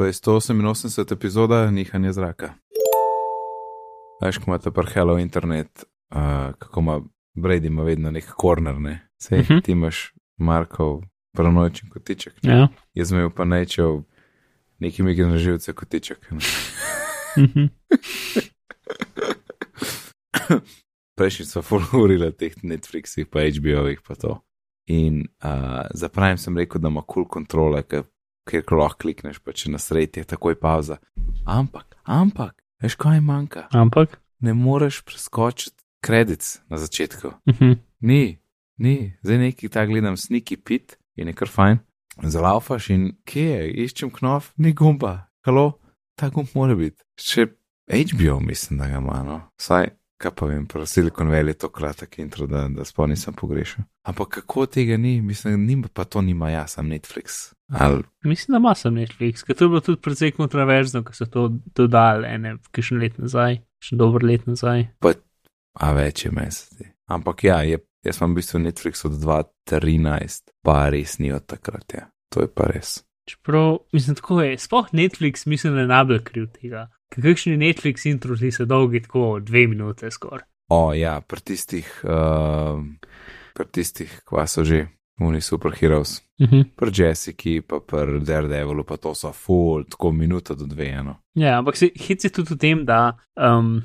To je 188 epizoda Nihanja zraka. Veš, ko imate pa Hello Internet, uh, kako ima Brady, ima vedno nek korner, ne? Sej, uh Mhm. -huh. ti imaš Markov paranoičen kotiček. ne? Ja. Jaz imel pa nečev nekim igri na živce kotiček. ne. Mhm. Prejšnji so fulurili teh Netflixih, pa HBO-jih, pa to. In uh, zapravim sem rekel, da ima kul cool kontrole, ker lahko klikneš, pa če na sredi je takoj pauza. Ampak, ampak, veš kaj manjka? Ampak. Ne moreš preskočiti kredic na začetku. Mhm. Ni, ni, zdaj neki ta gledam sniki pit in je kar fajn. Zalaufaš in kje je, iščem knov, ni gumba, halo, ta gumb mora biti. Še HBO mislim, da ga ima, no. Saj, kaj pa vem, pro Silicon Valley je to kratek intro, da, da sploh nisem pogrešal. Ampak kako tega ni, mislim, nima, pa to nima jaz, sem Netflix. Ali, Mislim, da ima sem Netflix, ker to je bilo tudi precej kontroverzno, ko so to dodali ene, kakšen let nazaj, še dober let nazaj. a več je meseci. Ampak ja, je, jaz sem v bistvu Netflix od 2013, pa res ni od takrat, ja. To je pa res. Čeprav, mislim, tako je, sploh Netflix, mislim, da je najbolj kriv tega. Kakšni Netflix intro ti so dolgi tako dve minute skoraj. O, ja, pri tistih, uh, pri tistih, kva so že, oni superheroes, Mhm. pri Jessiki, pa pri Daredevelu, pa to so full, tako minuta do dve, eno. Ja, ampak se hec je tudi v tem, da, um,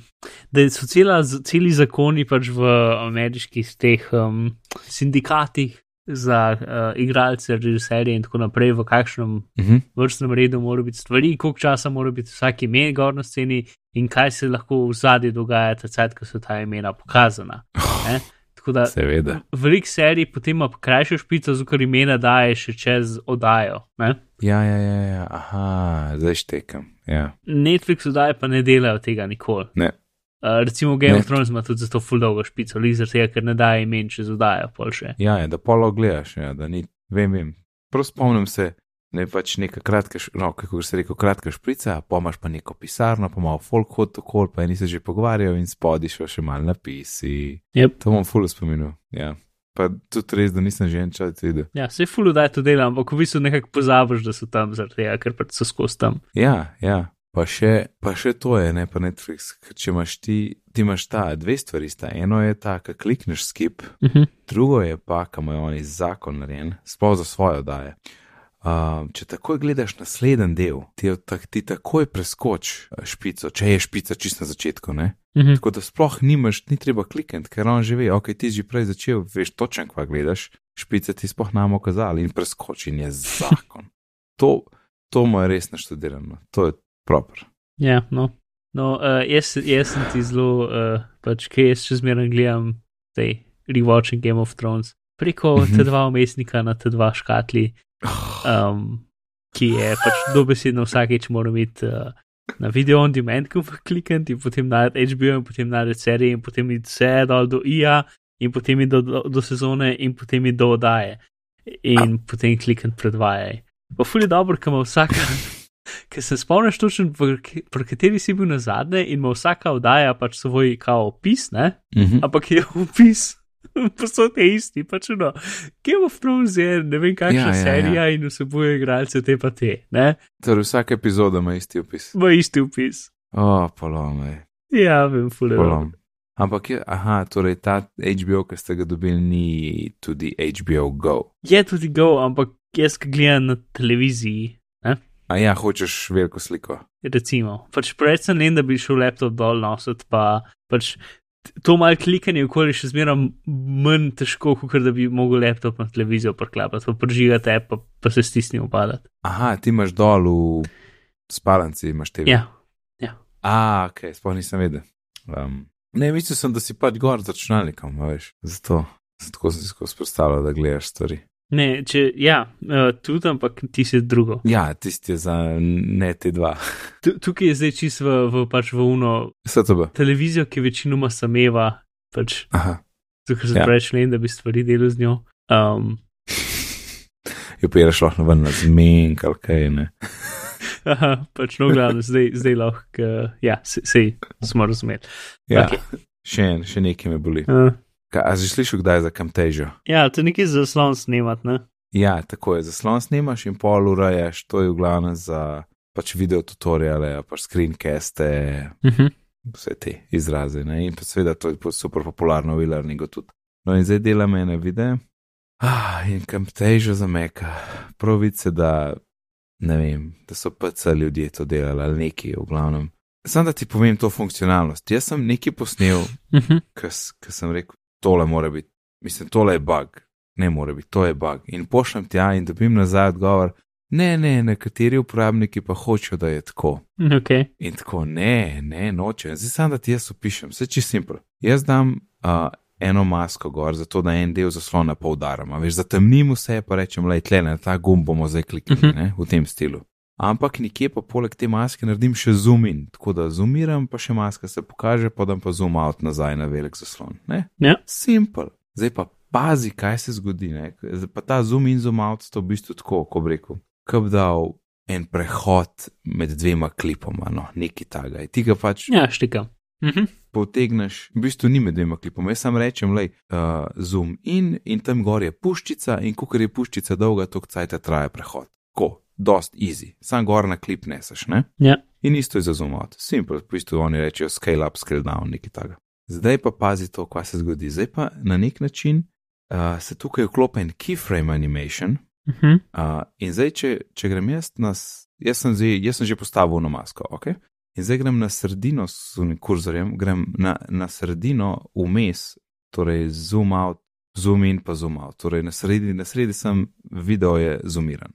da so cela, celi zakoni pač v ameriških teh um, sindikatih za uh, igralce, režiserje in tako naprej, v kakšnem Uh -huh. vrstnem redu mora biti stvari, koliko časa mora biti vsak ime gor na sceni in kaj se lahko v zadnji dogaja, takrat, ko so ta imena pokazana. Ne? Tako da Seveda. velik serij potem ima krajšo špico, zato imena daje še čez oddajo. Ne? Ja, ja, ja, ja, aha, zdaj štekam. Ja. Netflix oddaje pa ne delajo tega nikoli. Ne. Uh, recimo Game Ne. of Thrones ima tudi zato full dolgo špico, lizer tega, ker ne daje imen čez oddajo, pol še. Ja, ja, da polo gledaš, ja, da ni, vem, vem. Prav spomnim se, ne pač neka kratka, no, kako se reče, kratka šprica, pa imaš pa neko pisarno, pa malo folk hod okol, pa eni se že pogovarjajo in spodi šel še mal napisi. Yep. To bom full spominul, ja. Pa tudi res, da nisem že en čas videl. Ja, se full oddaje to dela, ampak v bistvu nekako pozabiš, da so tam zaradi tega, ker pač so skozi tam. Ja, ja. Pa še, pa še to je, ne pa Netflix, če imaš ti, ti imaš ta dve stvari, sta. eno je ta, ki klikneš skip, Uh -huh. drugo je pa, kam je oni zakon narejen, sploh za svoje oddaje. Uh, če takoj gledaš naslednji del, ti, tak, ti takoj preskoč eh, špico, če je špica čist na začetku, ne? Uh -huh. Tako da sploh nimaš, ni treba klikati, ker on že ve, ok, ti si že prej začel, veš točen, kva gledaš, špice ti sploh nam okazali in preskoči in je zakon. to, to mu je res naštudirano, to je proper. Ja, no. no uh, jaz, jaz sem ti zelo, uh, pač kaj jaz še zmeraj gledam, tej rewatching Game of Thrones preko Mhm. te dva umestnika na te dva škatli, um, ki je pač dobesedno vsakeč mora imeti uh, na video on demand, ko klikati in potem najti HBO in potem najti serije in potem iti vse dol do IA in potem iti do, do, do sezone in potem iti do oddaje in potem klikati predvajaj. Pa fuli dobro, ker ima vsaka. Ker se spomniš točno, pri kateri si bil na zadnje in ima vsaka oddaja pač svoj kao opis, ne? Mhm. ampak je opis. Posod je isti, pač no. Game of Thrones je ne vem kakšna Ja, ja, ja, ja. serija in vsebuje igralce te pa te, ne? Torej, vsaka epizoda ima isti opis. V isti opis. O, polome, Ja, vem, fulero. polom. Ampak je, aha, torej ta HBO, ki ste ga dobili, ni tudi HBO Go. Je tudi go, ampak jaz, ki gledam na televiziji, A ja, hočeš veliko sliko. recimo, pač predvsem ne, da bi šel laptop dol nositi, pa pač to malo klikanje okoli še zmeraj manj težko, kot da bi mogel laptop na televizijo priklapati, pa pržigati app, pa, pa se stisni upadati. Aha, ti imaš dol v spalnici, imaš te. Ja, A, ok, sploh nisem vedel. Um, ne, mislil sem, da si pač gor z računalnikom, veš. Zato, tako sem si skozi predstavljal, da gledaš stvari. Ne, če, ja, uh, tudi, ampak ti si drugo. Ja, tisti je za ne te dva. Tu- Tukaj je zdaj čisto v, v, pač v uno STB. televizijo, ki večinoma sameva, pač, Aha. ker se Ja. preveč len, da bi stvari delal z njo. Um, Jo piraš lahko ven na zmenk ali kaj ne. aha, pač no, glavno, zdaj, zdaj lahko, ja, se, sej smo razumeli. Ja, okay. še, en, še nekaj me boli. Uh, Ka, a si slišal, kdaj je za Camtasia? ja, to je nekaj za slon snemat, ne? Ja, tako je, zaslon snimaš in pol urajaš, to je v glavnem za pač video tutoriale, pa screencaste, Uh -huh. vse te izraze. Ne? In pa seveda to je super popularno v e-learningu tudi. No in zdaj delam ene videe. Ah, in težo za meka. Pravice, da ne vem, da so PC ljudje to delali ali neki, v glavnem. Sam da ti povem to funkcionalnost. Jaz sem nekaj posnel, Uh -huh. ker sem rekel, tole mora biti, mislim, tole je bug, ne more biti, to je bug. In pošljem tja in dobim nazaj odgovor, ne, ne, nekateri uporabniki pa hočejo, da je tako. Okay. In tako, ne, ne, noče. Zdaj samo da ti jaz opišem, vse čist simpel. Jaz dam uh, eno masko gor, zato da en del zaslona poudarim. a Veš, zatemnim vse, pa rečem, le tle, na ta gumb bomo zdaj kliknili, Mhm. ne, v tem stilu. Ampak nekje pa poleg te maske naredim še zoom in, tako da zoomiram, pa še maska se pokaže, pa dam pa zoom out nazaj na velik zaslon. Ne? Ja. Simpel. Zdaj pa pazi, kaj se zgodi. Ne? Pa ta zoom in zoom out sta v bistvu tako, ko bi rekel, kot bi dal en prehod med dvema klipoma, no, neki taga. In Ti ga pač Ja, štikam. Uh -huh. potegneš, v bistvu ni med dvema klipoma. Jaz sam rečem, le, uh, zoom in, in tam gor je puščica, in ko je puščica dolga, to cajt traja prehod. Ko, dost easy, sam gor na klip neseš, ne? Ja. In isto je za zoom out, simple, v bistvu oni rečejo scale up, scale down, nekaj takega. Zdaj pa pazi to, kaj se zgodi. Zdaj pa na nek način uh, se tukaj vklopi en keyframe animation. Uh -huh. Uh, in zdaj, če, če grem jaz na, jaz sem, zdaj, jaz sem že postavil na masko, ok? In zdaj grem na sredino s unim kurzorjem, grem na, na sredino vmes, torej zoom out, zoom in pa zoom out. Torej na sredi, na sredi sem, video je zoomiran.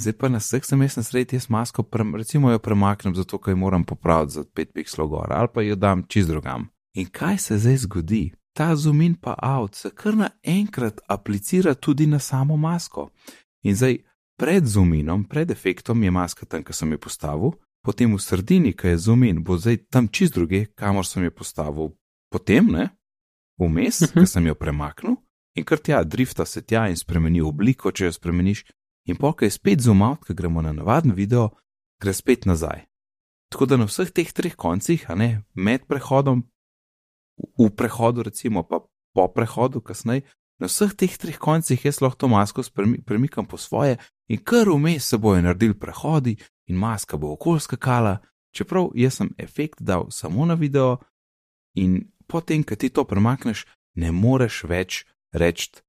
Zdaj pa na vseh sem jaz na sredi, jaz masko, prem, recimo jo premaknem, zato ker jo moram popraviti za 5 pikslov gor, ali pa jo dam čist drugam. In kaj se zdaj zgodi? Ta zoom in pa out se kar naenkrat aplicira tudi na samo masko. In zdaj pred zoominom, pred efektom je maska tam, kjer sem jo postavil, potem v sredini, ki je zoomin, bo zdaj tam čist druge, kamor sem jo postavil, potem ne, vmes, Mhm. ker sem jo premaknil in kar tja, drifta se tja in spremeni obliko, če jo spremeniš, in je spet zoom out, ko gremo na navaden video, gre spet nazaj. Tako da na vseh teh treh koncih, a ne med prehodom, v prehodu, recimo pa po prehodu, kasneje, na vseh teh treh koncih jaz lahko to masko premikam po svoje in kar vmes se bojo naredili prehodi in maska bo okoljska kala, čeprav jaz sem efekt dal samo na video in potem, ko ti to premakneš, ne moreš več reči.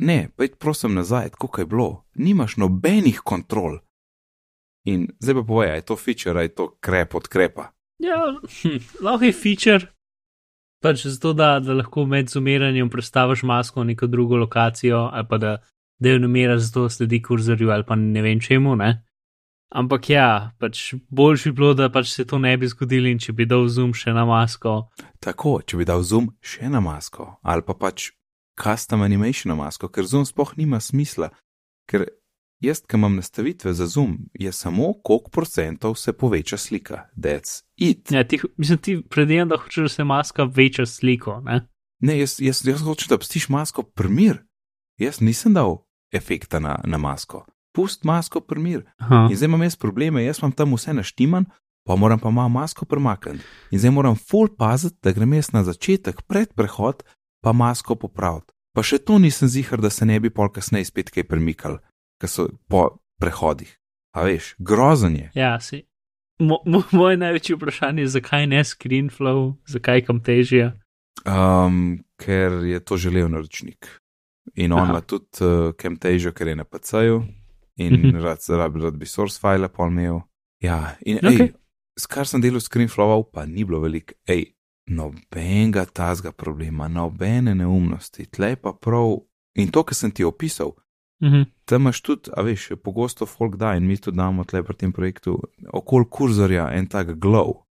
Ne, pojdite prosim nazaj, tako je bilo, nimaš nobenih kontrol. In zdaj pa povej, je to feature, je to krep od krepa. Ja, hm, lahko je feature. Pač zato, da, da lahko med zoomiranjem predstaviš masko v neko drugo lokacijo, ali pa da, da jo numiraš, zato sledi kurzorju, ali pa ne vem čemu. Ne? Ampak ja, pač boljši bi bilo, da pač se to ne bi zgodilo in če bi dal zoom še na masko. Tako, če bi dal zoom še na masko, ali pa pač custom animation masko, ker zoom sploh nima smisla. Ker jaz, ki imam nastavitve za zoom, je samo koliko procentov se poveča slika. That's it. Ja, ti, mislim, ti predvidevam, da hočeš, da se maska veča sliko. Ne? Ne, jaz, jaz, jaz hočem, da pustiš masko primir. Jaz nisem dal efekta na, na masko. Pust masko primir. Aha. In zdaj imam jaz probleme, jaz imam tam vse naštiman, pa moram pa malo masko premakniti. In zdaj moram full paziti, da grem jaz na začetek, pred prehod, pa masko popraviti. Pa še to nisem zihar, da se ne bi pol kasneje spet kaj premikal, ker so po prehodih. A veš, grozen je. Ja, si. Mo, mo, moje največje vprašanje je, zakaj ne screenflow, zakaj kam težje. Um, ker je to želel naročnik. In on ima tudi uh, Camtasia, ker je na PC-ju in Mhm. rad, rad, rad bi source file pol imel. Ja, in Okej. ej, kar sem delal screenflow, pa ni bilo veliko. Ej, nobenega tazga problema, nobene neumnosti, tle pa prav. In to, kar sem ti opisal, Mhm. tam imaš tudi, a veš, pogosto folk da in mi tudi damo tle pri tem projektu okoli kurzorja en tak glow,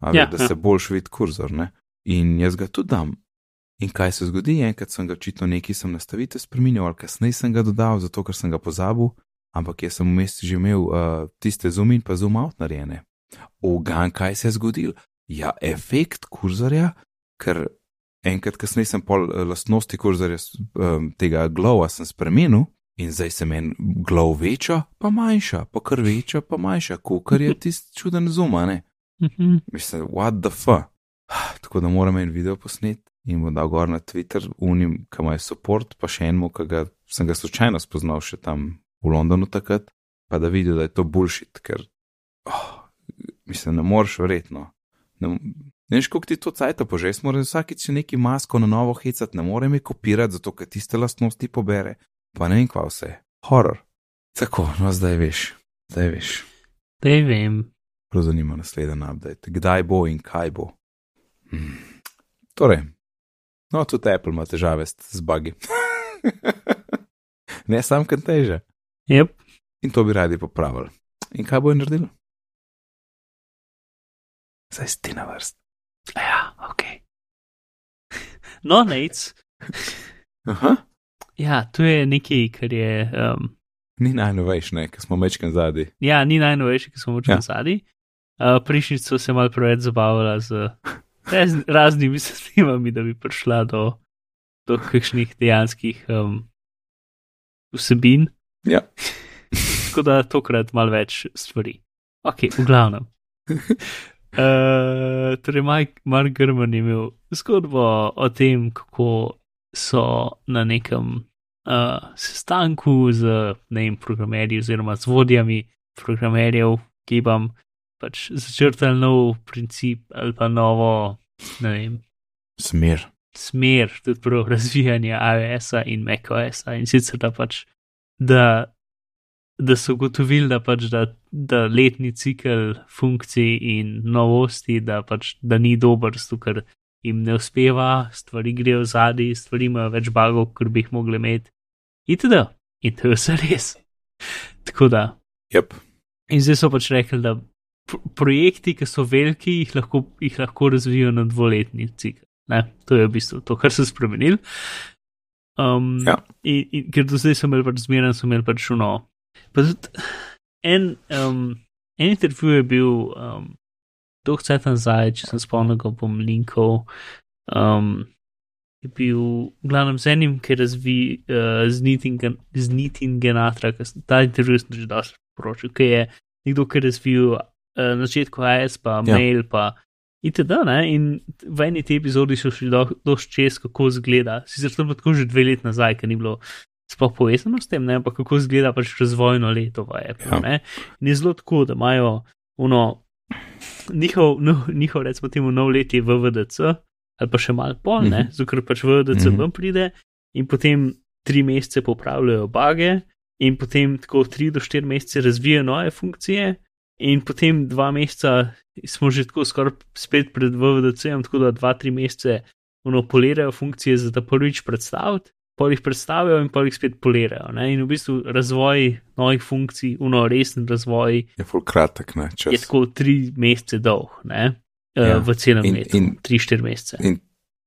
a veš, Ja, da ja. se boljš vidi kurzor, ne? In jaz ga tudi dam. In kaj se zgodi, enkrat sem ga očitno neki sem nastavitev spremenil, ali kasneje sem ga dodal, zato ker sem ga pozabil, ampak jaz sem vmes že imel uh, tiste zoom in pa zoom out narejene. Ogan, kaj se je zgodil? Ja, efekt kurzorja, ker enkrat kasneje sem pol eh, lastnosti kurzorja um, tega glowa sem spremenil. In zdaj se meni glav veča, pa manjša, pa kar veča, pa manjša, kukar je tisti čuden zoom, a ne? Mhm. Mislim, what the fuck. Tako da moram en video posnet in bom dal gor na Twitter, unim, ki ima support, pa še enemu, ki ga sem ga slučajno spoznal še tam v Londonu takrat, pa da vidijo, da je to bullshit, ker oh, mislim, ne moreš verjetno. Ne, ne veš, koliko ti to cajta pože, jaz moram vsakič neki masko na novo hecati, ne morem jih kopirati, zato ker tiste lastnosti pobere. Pa ne vem, kva vse. Horror. Tako, no zdaj veš, zdaj veš. Zdaj vem. Prav zanima naslednji update. Kdaj bo in kaj bo. Hmm. Torej, no, tudi Apple ima težave z bugi. ne sam, kaj teže. Yep. In to bi radi popravili. In kaj bo naredil? Zdaj si ti na vrst. Ja, ok. No, nec. Aha. Ja, to je nekaj, kar je. Um, Ni najnovejši, ne, ker smo mečken zadnji. ja, ni najnovejši, ki smo učili ja. zadnji. Uh, Prejšnjič so se mal preveč zabavali z raz, raznimi sistemami, da bi prišla do, do kakšnih dejanskih um, vsebin. Ja. Tako da tokrat malo več stvari. Ok, v glavnem. Uh, torej, Mike, Mark Grman je imel zgodbo o tem, kako so na nekem uh, sestanku z vem, programerji oziroma z vodjami programerjev, ki vam pač začrtali nov princip ali pa novo, ne vem, Smer. smer tudi prav razvijanja iOS-a in macOS-a in sicer da pač, da, da so ugotovili, da pač, da, da letni cikl funkcij in novosti, da pač, da ni dober, ker jim ne uspeva, stvari grejo zadaj, stvari imajo več bagov, kot bi jih mogli imeti. Itd. In to je vse res. Tako da. Yep. In zdaj so pač rekli, da pr projekti, ki so veliki, jih lahko, jih lahko razvijajo na dvoletni cikl. Ne? To je v bistvu to, kar so spremenili. Um, Ja. in, in, ker do zdaj so imeli pač zmeren, so imeli pač šuno. Pa tudi en, um, en intervju je bil um, dolg cajt nazaj, če sem spomnil, ga bom linkal. Um, je bil v glavnem z enim, ki razvi uh, z Nitin- Genatra, ki sem- ta intervju sem že dosti poročil, ki je nekdo, ki je razvil uh, na začetku AS, pa Ja. mail, pa itd. Ne? In v eni te epizodi so šli do, dosti čez, kako zgleda. Sicer to je bilo tako že dve leti nazaj, ker ni bilo sploh povezano s tem, ne? ampak kako zgleda pač razvojno leto v Apple. Ja. Ja. In je zelo tako, da imajo uno, njihov, no, njihov recimo temu nov let je VVDC, ali pa še malo pol, ne, Mhm. zato ker pač VVDC Mhm. ven pride in potem tri mesece popravljajo bage in potem tako tri do štiri mesece razvijajo nove funkcije in potem dva meseca smo že tako skoraj spet pred VVDC-jem, tako da dva, tri mesece ono polirajo funkcije, za da prvič predstaviti. Pol jih predstavijo in pol jih spet polirajo. Ne? In v bistvu razvoj novih funkcij, uno resen razvoj, Je full kratek, ne, čas. je tako tri mesece dolg, ne? Ja. Ja. v celem In- letu, in- tri, štiri mesece. In,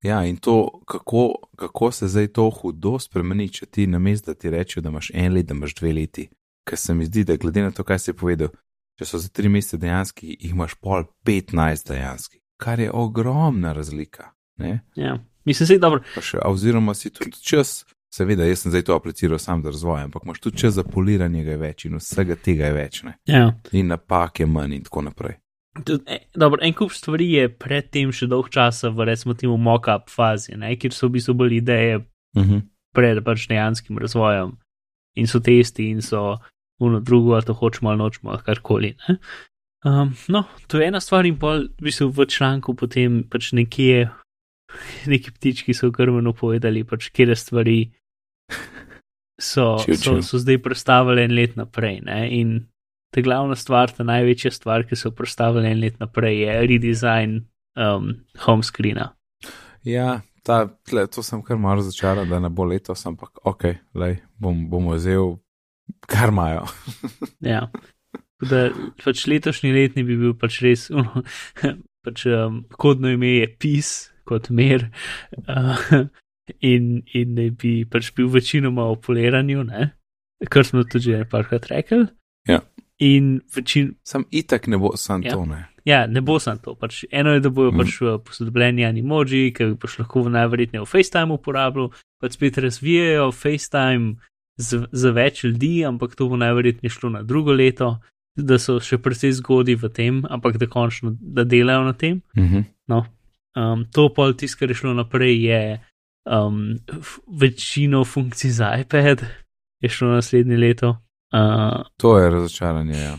ja, in to, kako, kako se zdaj to hudo spremeni, če ti na mestu, da ti rečejo, da imaš en let, da imaš dve leti. Ker se mi zdi, da glede na to, kaj si povedal, če so za tri mesece dejanski, jih imaš pol 15 dejanski, kar je ogromna razlika. Ne? Ja. Mislim, da je dobro. Še, oziroma si tudi čas, seveda, jaz sem zdaj to apliciral sam za razvoj, ampak imaš tudi čas za poliranje ga več in vsega tega je več, ne? Ja. in napak je manj in tako naprej. Tud, eh, dobro, en kup stvari je predtem še dolg časa v recimo temu mock-up fazi, ne? kjer so v bistvu bolj ideje Uh -huh. pred pač dejanskim razvojem in so testi in so uno drugo, ali to hočemo ali nočemo, ali karkoli. Ne? Um, no, to je ena stvar in pol v bistvu v članku potem pač nekje neki ptički so v krmenu povedali, pač kje stvari so, Chill, so, chill. so zdaj predstavljene en let naprej. Ne? In ta glavna stvar, ta največja stvar, ki so predstavljene en let naprej, je redesign um, home screena. Ja, ta, tle, to sem kar malo začaran, da ne bo letos, ampak ok, lej, bom, bomo vzel, kar imajo. Ja. Da, pač letošnji letni bi bil pač res, um, pač, um, kodno ime je PIS, kot mer, uh, in, in naj bi pač bil večinoma o poliranju, ne? kar smo tudi že parkrat rekli. Ja. In večin, Sam itak ne bo sam Ja. to, ne. ja, ne bo samo to. Pač eno je, da bojo Mhm. pač posodobljeni animoji, ki jih boš lahko najverjetneje v FaceTime uporabljal, pa spet razvijajo FaceTime z, za več ljudi, ampak to bo najverjetneje šlo na drugo leto, da so še precej zgodi v tem, ampak da končno da delajo na tem. Uh -huh. Um, to pol tisto, kar je šlo naprej, je um, večino funkcij za iPad, je šlo naslednje leto. Uh, To je razočaranje, ja.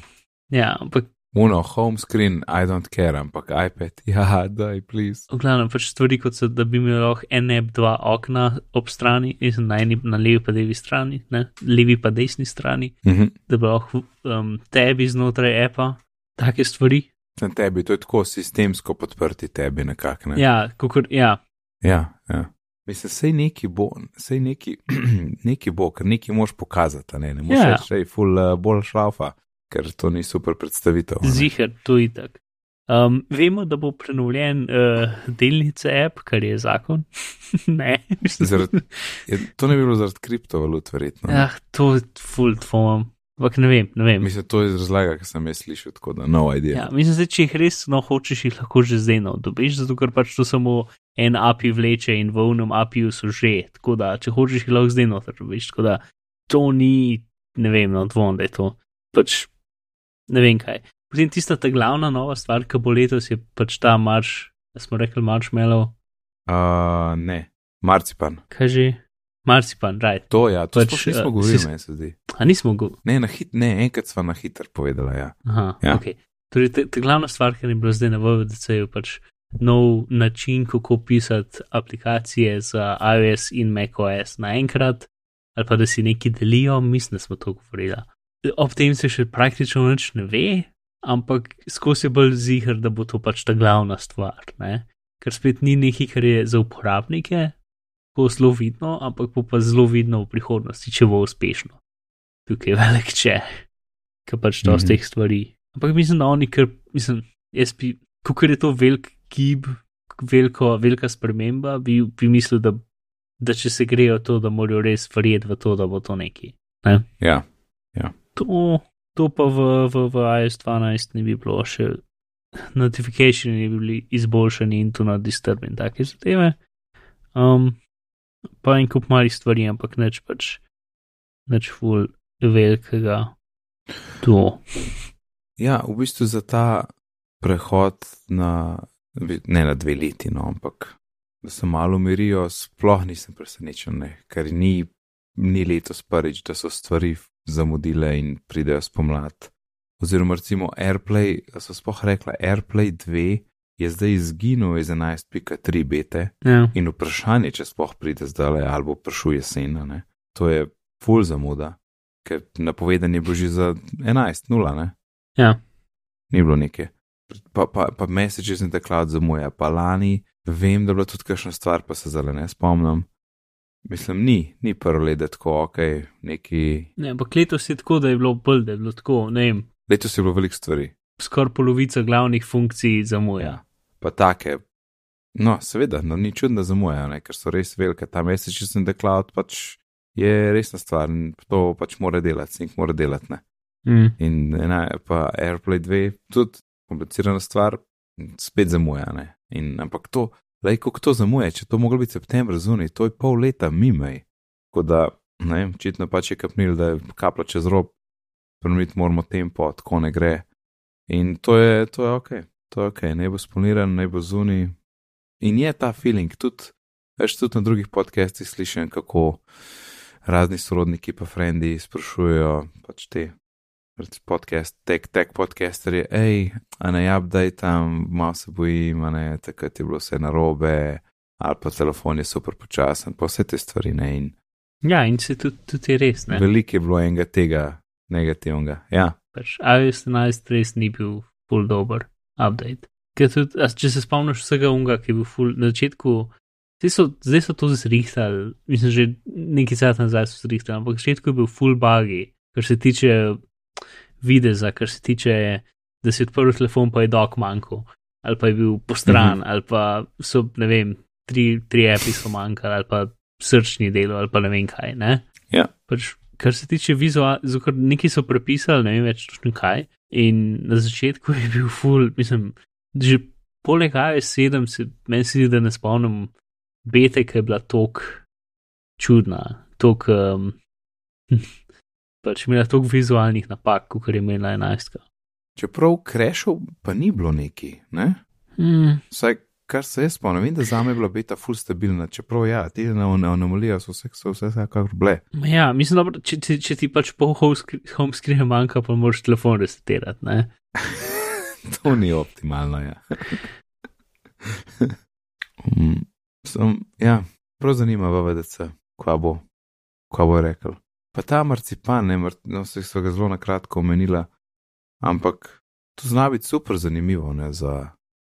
ja, ampak Uno, home screen, I don't care, ampak iPad, ja, daj, please. V glavnem pač stvari, kot so, da bi imel lahko en app, dva okna ob strani, in na eni, na levi pa levi strani, ne, levi pa desni strani, Mhm. da bi lahko um, tebi znotraj appa, take stvari. Na tebi, to je tako sistemsko podprti tebi nekako. Ne? Ja, kakor, ja, ja, ja. Mislim, sej neki bo, sej neki, neki bo, ker neki moš pokazati, ne, ne moš Ja. reči, hej, full uh, bolj šlaufa, ker to ni super predstavitev. ne. ziger, to je tak. Um, vemo, da bo prenovljen uh, delnice app, kar je zakon. ne, mislim, Zaradi- Je, to ne bi bilo zaradi kriptovalut, verjetno. Ja, to je full dvomam. Ampak ne vem, ne vem. Mislim, to je razlaga, ki sem jaz slišal, tako da no idea. Ja, mislim, da če jih res no hočeš, jih lahko že zdaj no dobiš, zato ker pač to samo en API vleče in v unem API-ju so že. Tako da, če hočeš, jih lahko zdaj no dobiš. Tako da, to ni, ne vem, no dvom, da je to. Pač ne vem kaj. Potem tista ta glavna nova stvar, ki bo letos, je pač ta marš, da smo rekli marshmallow, Uh, ne, marcipan. kaj že? Marcipan, right. To, ja, to Pač, pač, nismo eh, govorili, si- meni se zdi. A nismo go. Ne, na hit, ne, enkrat sva na hiter povedala, ja. Aha, Ja. ok. Torej, ta, ta glavna stvar, ki je bila zdaj na VVDC, je pač nov način, kako pisati aplikacije za iOS in macOS naenkrat, ali pa da si neki delijo, mislim, da smo to govorili. Ob tem se še praktično nič ne ve, ampak skozi je bolj zihar, da bo to pač ta glavna stvar. Ne? Ker spet ni nekaj, kar je za uporabnike, bo zelo vidno, ampak bo pa zelo vidno v prihodnosti, če bo uspešno. Tukaj je velik če, ker pač to z Mhm. teh stvari. Ampak mislim, da oni, ker mislim, jaz bi, kako je to velik gib, veliko, velika sprememba, bi, bi mislil, da, da če se grejo to, da morajo res verjeti v to, da bo to neki. Ja, To, to pa v, v, v iOS 12 ne bi bilo še, notifikationi bi bili izboljšani in tu na disturb in take zadeve. Um, pa en kup malih stvari, ampak neč pač, neč ful velikega. To. ja, v bistvu za ta prehod na, ne na dve leti, no, ampak da se malo umirijo, sploh nisem presenečen, ne, ker ni, ni letos prvič, da so stvari zamudile in pridejo spomlad. Oziroma, recimo AirPlay, so sploh rekla, AirPlay 2 je zdaj izginil iz 11.3 bete Ja. in vprašanje, če sploh pride zdaj ali bo prišel jesen, ne. To je full zamuda, ker napovedan je bil že za 11.0, ne. Ja. Ni bilo neke. Pa, pa, pa Messages in Cloud zamuja, pa lani vem, da je bila tudi kakšna stvar, pa se zdaj ne spomnim. Mislim, ni, ni prvo let, da je tako, ok, neki. Ne, ampak letos je tako, da je bilo bolj, da je bilo tako, ne vem, Letos je bilo veliko stvari. skoraj polovica glavnih funkcij zamuja. Pa take. No, seveda, no, ni čudno, da zamujajo, ne, ker so res velike. Ta in the Cloud pač je resna stvar in to pač mora delati, sink mora delati, ne. Mm. In ena, pa AirPlay 2, tudi komplicirana stvar, spet zamuja. Ne? In, ampak to, lej, kako to zamuja, če to moglo biti september zunaj, to je pol leta mimej. Tako da, ne vem, očitno pač je kapnil, da je kapla čez rob, spremeniti moramo tempo, tako ne gre. In to je, to je ok, to je ok, naj bo spoliran, naj bo zunaj. In je ta feeling, tudi, veš, tudi na drugih podcastih slišim, kako razni sorodniki pa frendi sprašujejo pač te recimo podcast, tek, tek podcasterje, hej, a ne update tam, malo se bojim, a ne, takrat je bilo vse narobe, ali pa telefon je super počasen, pa vse te stvari ne. In Ja, in se tudi, tudi je res, ne. veliko je bilo enega tega negativnega. Ja, Pač iOS 11 res ni bil full dober update. Ker tudi, če se spomniš vsega unga, ki je bil full na začetku, so, zdaj so to zrihtali, mislim, že nekaj časa nazaj so zrihtali, ampak na začetku je bil full buggy, kar se tiče videza, kar se tiče, da si odprl telefon, pa je dok manjko, ali pa je bil postran, mm -hmm. ali pa so, ne vem, tri, tri api so manjkali, ali pa srčni del, ali pa ne vem kaj, ne? Ja. Pač, kar se tiče vizuala, neki so prepisali, ne vem več točno kaj. In na začetku je bil full, mislim, že poleg AS7 se meni se zdi, da ne spomnim bete, ki je bila tok čudna, tok, um, pač imela tok vizualnih napak, kot je imela 11. čeprav krešov pa ni bilo neki, ne? Hmm. Vsaj kar se jaz spomnim, vem, da za me je bila beta full stabilna, čeprav ja, te anomalije so vse, so vse, vse kakor bile. Ja, mislim, da če, če, če ti pač po home screen manjka, pa moraš telefon resetirati, ne? to ni optimalno. Ja. um, sem, ja, prav zanima v VDC, kva bo, kva bo rekel. Pa ta marcipan, ne, mar, no, se so ga zelo na kratko omenila, ampak to zna biti super zanimivo ne, za,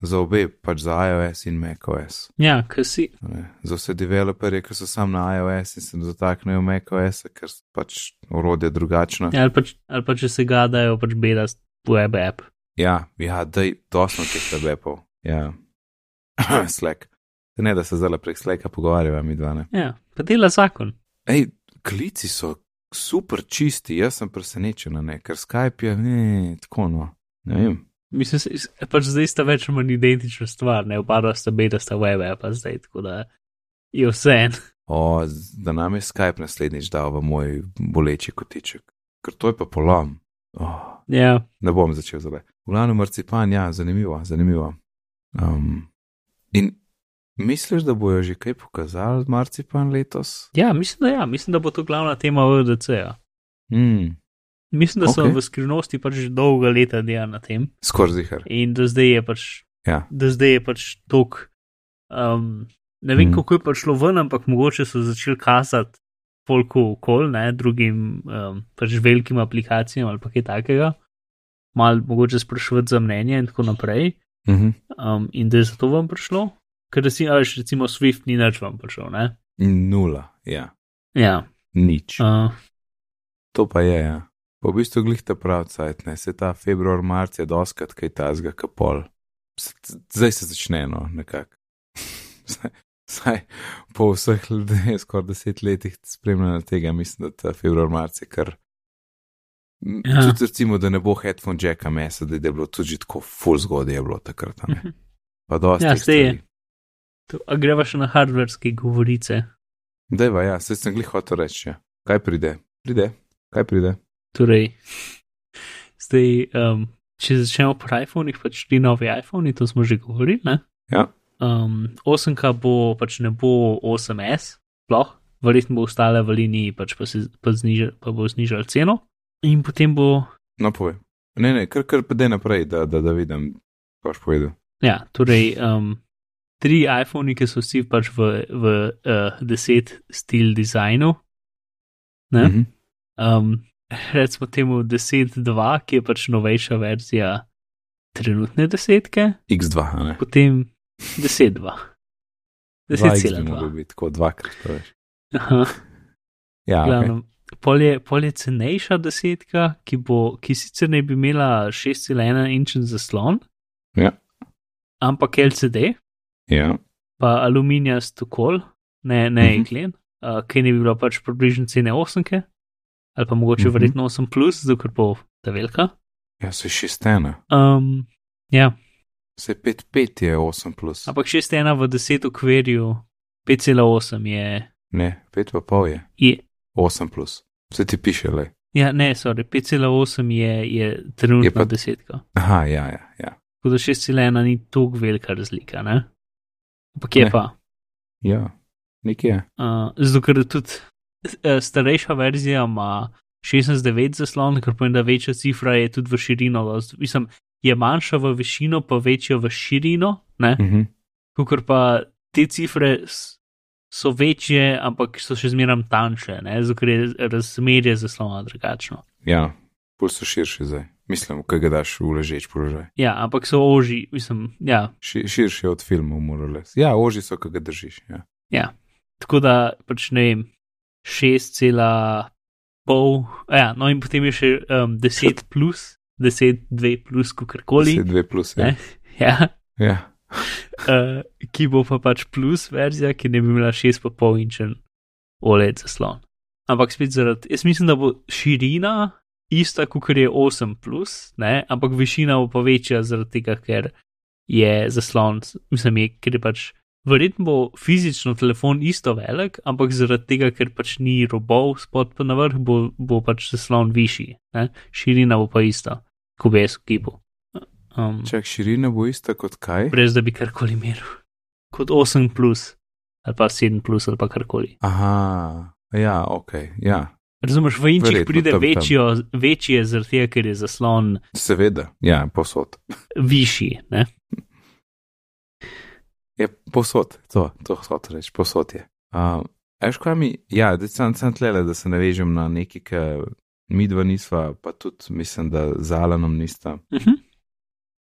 za obe, pač za iOS in macOS. Ja, kaj si. Ne, za vse developerje, ki so sam na iOS in se dotaknejo macOS, ker so pač urodje drugačno. Ja, ali, pa, ali pa če se ga dajo, pač bedast web app. Ja, ja, da je dosno teh webov. Ja. Slack. Ne, da se zdaj prek Slacka pogovarjava, mi dva ne. Ja, pa dela zakon. Ej, klici so super čisti, jaz sem presenečen, ne, ker Skype je, ne, tako no, ne vem. Mislim, pač zdaj sta več ali manj identična stvar, ne opada sta beda sta web app, zdaj tako da je vse en. O, da nam je Skype naslednjič dal v moj boleči kotiček, ker to je pa polom. Oh, Ja, ne bom začel zdaj. V glavnem marcipan, ja, zanimivo, zanimivo. Um, in misliš, da bojo že kaj pokazali marcipan letos? ja, mislim, da ja, mislim, da bo to glavna tema VDC-ja. Mm, Mislim, da so Ok. v skrivnosti pač že dolga leta dela na tem Skoraj zihar. in da zdaj je pač, Ja. da zdaj je pač tok. Um, ne vem, Mhm. kako je prišlo ven, ampak mogoče so začeli kazati polku okol, ne drugim um, pač velikim aplikacijam ali pa kaj takega. Mal mogoče sprašovati za mnenje in tako naprej. Mhm. Um, in da je zato vam prišlo, ker da si, a veš, recimo Swift ni nič vam prišel, ne? Nula, ja, Ja. nič. Uh, To pa je, ja. Pa v bistvu glih ta prav cajt, ne, se ta februar, marc je doskrat kaj tazga kapol. Zdaj se začne, no, nekako. Saj- po vseh ljudeh, skoraj deset letih spremljanja tega, mislim, da ta februar, marc je kar. Ja. Tudi recimo, da ne bo headphone jacka mesa, da je bilo tudi tako full zgodaj je bilo takrat, a ne. Pa dosti. Ja, zdaj je. to, a greva še na hardverske govorice. Dajva, ja, se sem glih hotel reči, ja. Kaj pride? Pride, kaj pride? Torej, zdaj, um, če začnemo pri iPhonih, pač ti novi iPhoni, to smo že govorili. Ne? Ja. Um, 8K bo pač ne bo 8S, sploh, verjetno bo ostala v liniji, pač pa, se, pa, znižal, pa bo znižal ceno. In potem bo, No, povej. Ne, ne, kar, kar pa dej naprej, da, da, da vidim, kaj boš povedal. ja, torej, um, tri iPhoni, ki so vsi pač v, v uh, 10 stil dizajnu. Ne? Mhm. Um, recimo temu 10.2, ki je pač novejša verzija trenutne desetke, X2, a ne. potem 10.2. 2X bi 10.2. mogel biti, tako dvakrat, to veš. Aha, Ja, okay. glavno. Pol je, pol je cenejša desetka, ki, bo, ki sicer ne bi imela 6,1 inčen zaslon, Ja. ampak LCD, ja. pa aluminijast okol, ne, ne Mhm. jeklen, uh, ki ne bi bila pač približno cene 8, ali pa mogoče Mhm. verjetno 8, plus, zato ker bo ta velika. ja, se šest ena. Um, ja, Se 5-5 je 8 plus. ampak 6,1 v 10 okvirju, 5,8 je, Ne, 5 pa pol je. je 8 plus. Se ti piše, le. Ja, ne, sorry, 5,8 je, je trenutna Je pa- desetka. Aha, ja, ja. ja. Tako da 6,1 ni tako velika razlika, ne? Ampak je Ne. pa. Ja, nekje je. Uh, zato, ker tudi starejša verzija ima 16,9 zaslon, kar pomeni, da večja cifra je tudi v širino. Mislim, je manjša v višino, pa večja v širino, ne? Mhm. Tukaj pa te cifre so večje, ampak so še zmeraj tanjše? Zato, je razmerje zaslona drugačno. Ja, pol so širši zdaj. Mislim, kaj ga daš v ležeč položaj. Ja, ampak so oži, mislim, ja, Ši, širši od filmov, morales. Ja, oži so, kaj ga držiš. Ja. Tako da pač ne vem, 6,5, ja, no in potem je še um, 10 plus, 10, 2 plus, kakorkoli, 2 plus. Ja. Ne? ja, ja. uh, ki bo pa pač plus verzija, ki ne bi imela 6,5 inčen OLED zaslon. Ampak spet zaradi, jaz mislim, da bo širina ista, kot je 8 plus, ne? ampak višina bo pa večja zaradi tega, ker je zaslon, mislim, je, ker je pač. Verjetno bo fizično telefon isto velik, ampak zaradi tega, ker pač ni robov spod pa na vrh, bo, bo pač zaslon višji, ne? širina bo pa ista, kot bi jaz v kipu. Um, Čak širina bo ista kot kaj? brez da bi karkoli meril. Kot 8 plus, ali pa 7 plus, ali pa karkoli. Aha, ja, ok, ja. Razumeš, v inčih Verjetno, pride tam, tam. večjo, večje, zaradi tega, ker je zaslon Seveda, ja, posod. višji. Ne? Je posod, to, to hočeš reči, posod je. Uh, Eš, kaj mi, ja, da sem, sem tlele, da se navežem na neki, ki mi dva nisva, pa tudi mislim, da z Alanom nista. Uh -huh.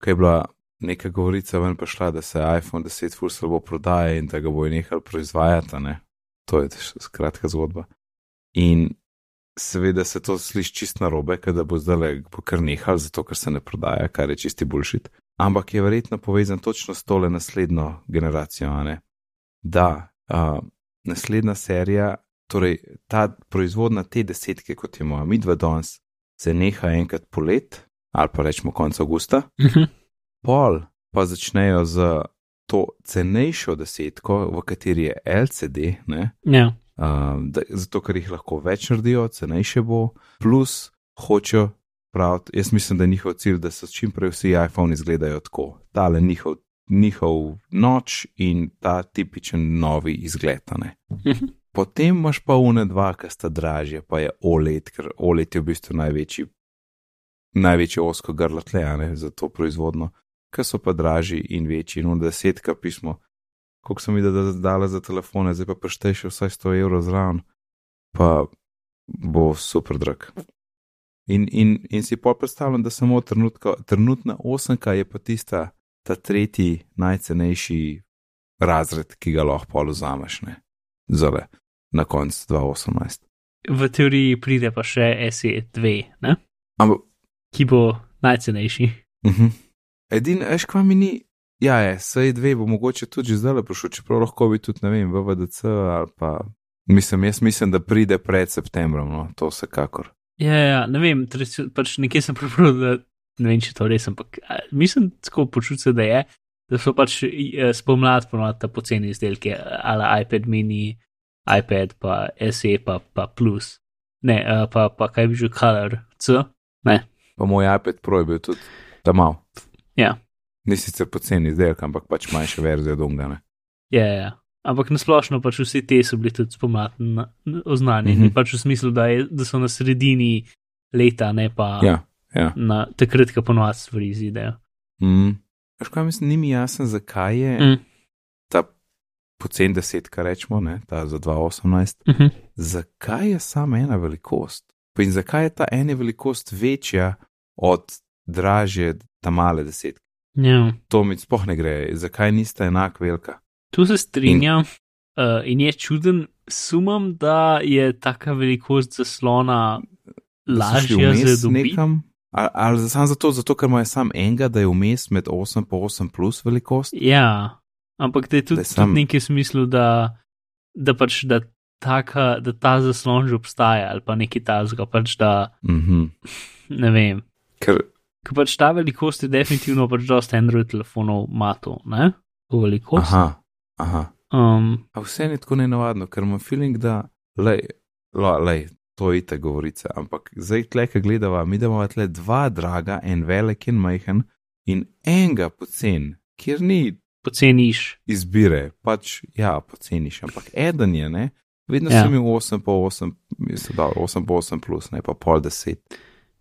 Kaj je bila neka govorica ven prišla, da se iPhone 10 ful slabo prodaja in da ga bojo nehali proizvajati, ne? To je skratka zgodba. In seveda se to sliši čist na robe, da bo zdaj bo kar nehal, zato ker se ne prodaja, kar je čisti bullshit. Ampak je verjetno povezan točno s tole naslednjo generacijo, ne? Da, uh, naslednja serija, torej ta proizvodna te desetke, kot je moja midva danes, se neha enkrat polet, ali pa rečemo konec avgusta, Uh -huh. pol pa začnejo z to cenejšo desetko, v kateri je LCD, ne, Ja. uh, da, zato ker jih lahko več naredijo, cenejše bo, plus hočejo praviti, jaz mislim, da je njihov cilj, da so čim prej vsi iPhone izgledajo tako, tale njihov, njihov noč in ta tipičen novi izgled. Potem imaš pa une dva, ki sta dražje, pa je OLED, ker OLED je v bistvu največji, največje osko grlo tle, za to proizvodno, ki so pa dražji in večji. In onda desetka pismo, koliko sem videl, da je dala za telefone, zdaj pa preštej še vsaj 100 evrov zraven, pa bo super drag. In, in, in si pa predstavljam, da samo trenutka, trenutna osemka je pa tista, ta tretji najcenejši razred, ki ga lahko pol vzameš, ne, zale, na koncu 2018. V teoriji pride pa še SE2, ne? Ampak, ki bo najcenejši. uh -huh. edin, veš, kva mi ni, ja, je, sej dve bo mogoče tudi že zdaj prišel, čeprav lahko bi tudi, ne vem, VVDC ali pa, mislim, jaz mislim, da pride pred septembrom, no, to vsekakor. Ja, ja, ne vem, torej, pač nekje sem prebral, da ne vem, če to res, ampak a, mislim, tako počutim se, da je, da so pač eh, spomladi ponovadi ta poceni izdelki, ali iPad mini, iPad, pa SE, pa, pa plus. Ne, eh, pa, pa kaj bi že Color C. Ne, Pa moj iPad Pro je bil tudi tam mal. Ja. Ni sicer poceni izdelek, ampak pač manjša verzija dongane. ja, ja, ja. Ampak nasplošno pač vsi te so bili tudi oznanjeni, Mhm. mm -hmm. pač v smislu, da, je, da so na sredini leta, ne pa Ja, ja. na takrat, ko ponovadi stvari izidejo. Mm. Kaj mislim, ni mi jasen, zakaj je mm. Mm. ta pocen deset, kar rečemo, ne, ta za 2018, Uh -huh. zakaj je samo ena velikost? Pa in zakaj je ta ena velikost večja od dražje, ta male desetke? Ja. To mi sploh ne gre, zakaj nista enak velika? Tu se strinjam in, uh, in je čuden, sumam, da je taka velikost zaslona lažja za dobiti. Ali, ali samo zato, zato, ker ima samo enega, da je vmes med 8 in 8 plus velikost? Ja, ampak da je tudi, Da je tudi sam- nekaj smislu, da, da pač da, taka, da ta zaslon že obstaja ali pa nekaj tazga, pač da Mhm. ne vem. Ker Ker pač ta velikost je definitivno pač dosta Android telefonov ima to, ne? To velikost. Aha, aha. Um, A vse je tako nenavadno, ker imam feeling, da lej, lo, lej, to je ita govorica, ampak zdaj tle, ki gledava, mi da imamo tle dva draga, en velik in majhen in enega pocen, kjer ni poceniš. izbire, pač ja, poceniš, ampak eden je, ne, vedno Ja. sem imel 8 po 8, mislim, da 8 po 8 plus, ne pa pol 10.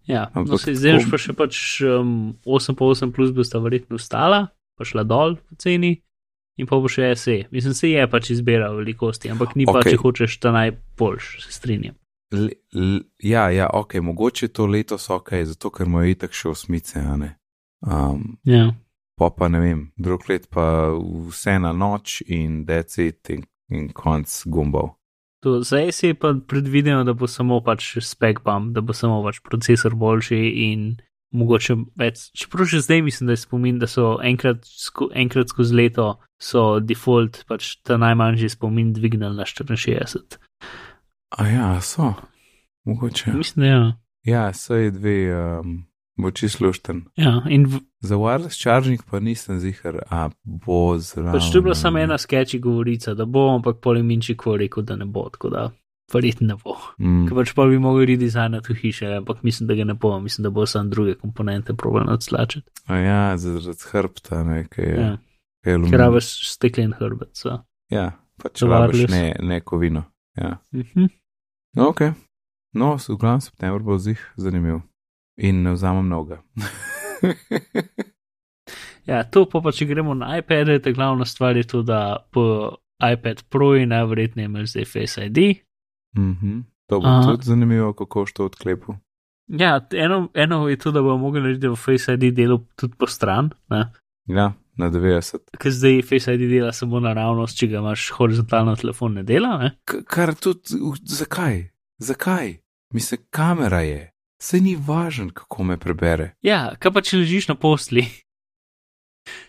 Ja, no, Ampak se zdaj tako- pa še pač um, 8 po 8 plus bosta verjetno ostala, pa šla dol v ceni. In pa bo še SE. Mislim, se je pač izbira velikosti, ampak ni okay. pa, če hočeš ta najboljš, se strinjam. L, l, ja, ja, ok, mogoče to letos ok, zato ker imajo itak še osmice, a ne. Um, Ja. pa pa ne vem, drug let pa vse na noč in decit in, in konc gumbov. To, za SE pa predvideno, da bo samo pač spek bump, da bo samo pač procesor boljši in mogoče več. Čeprav že zdaj mislim, da je spomin, da so enkrat, sko, enkrat skozi leto so default pač ta najmanjši spomin dvignili na 64. A ja, so, mogoče. Mislim, da ja. Ja, so je dve, um, bo čisto lušten. ja. In v, Za wireless charging pa nisem zihar, a bo zraven. pač to je bila samo ena sketchy govorica, da bo, ampak poliminči ko rekel, da ne bo, tako da verjetno bo. Mm, Ker pač pa bi mogli redesignati v hiše, ampak mislim, da ga ne bo, mislim, da bo samo druge komponente problem odslačiti. a ja, zaradi hrbta, ne, kaj je. Ja. je Ker rabiš steklen hrbet. So. Ja, pač rabiš ne, ne kovino. Ja. Mhm. No, ok. No, v glavnem september bo zih zanimiv. In ne vzamem noga. Ja, to pa, pa če gremo na iPad, ta glavna stvar je to, da po iPad Pro je najverjetneje imel zdaj Face ID. Mhm. To bo Aha. tudi zanimivo, kako što odklepu. Ja, eno, eno je to, da bomo mogli narediti v Face ID delu tudi po stran, ne? Ja, na 90. ker zdaj Face ID dela samo naravnost, če ga imaš horizontalno telefon, ne dela. Ne? K kar tudi, zakaj? Zakaj? Mislim, kamera je. Sej ni važen, kako me prebere. Ja, kaj pa če ležiš na posli?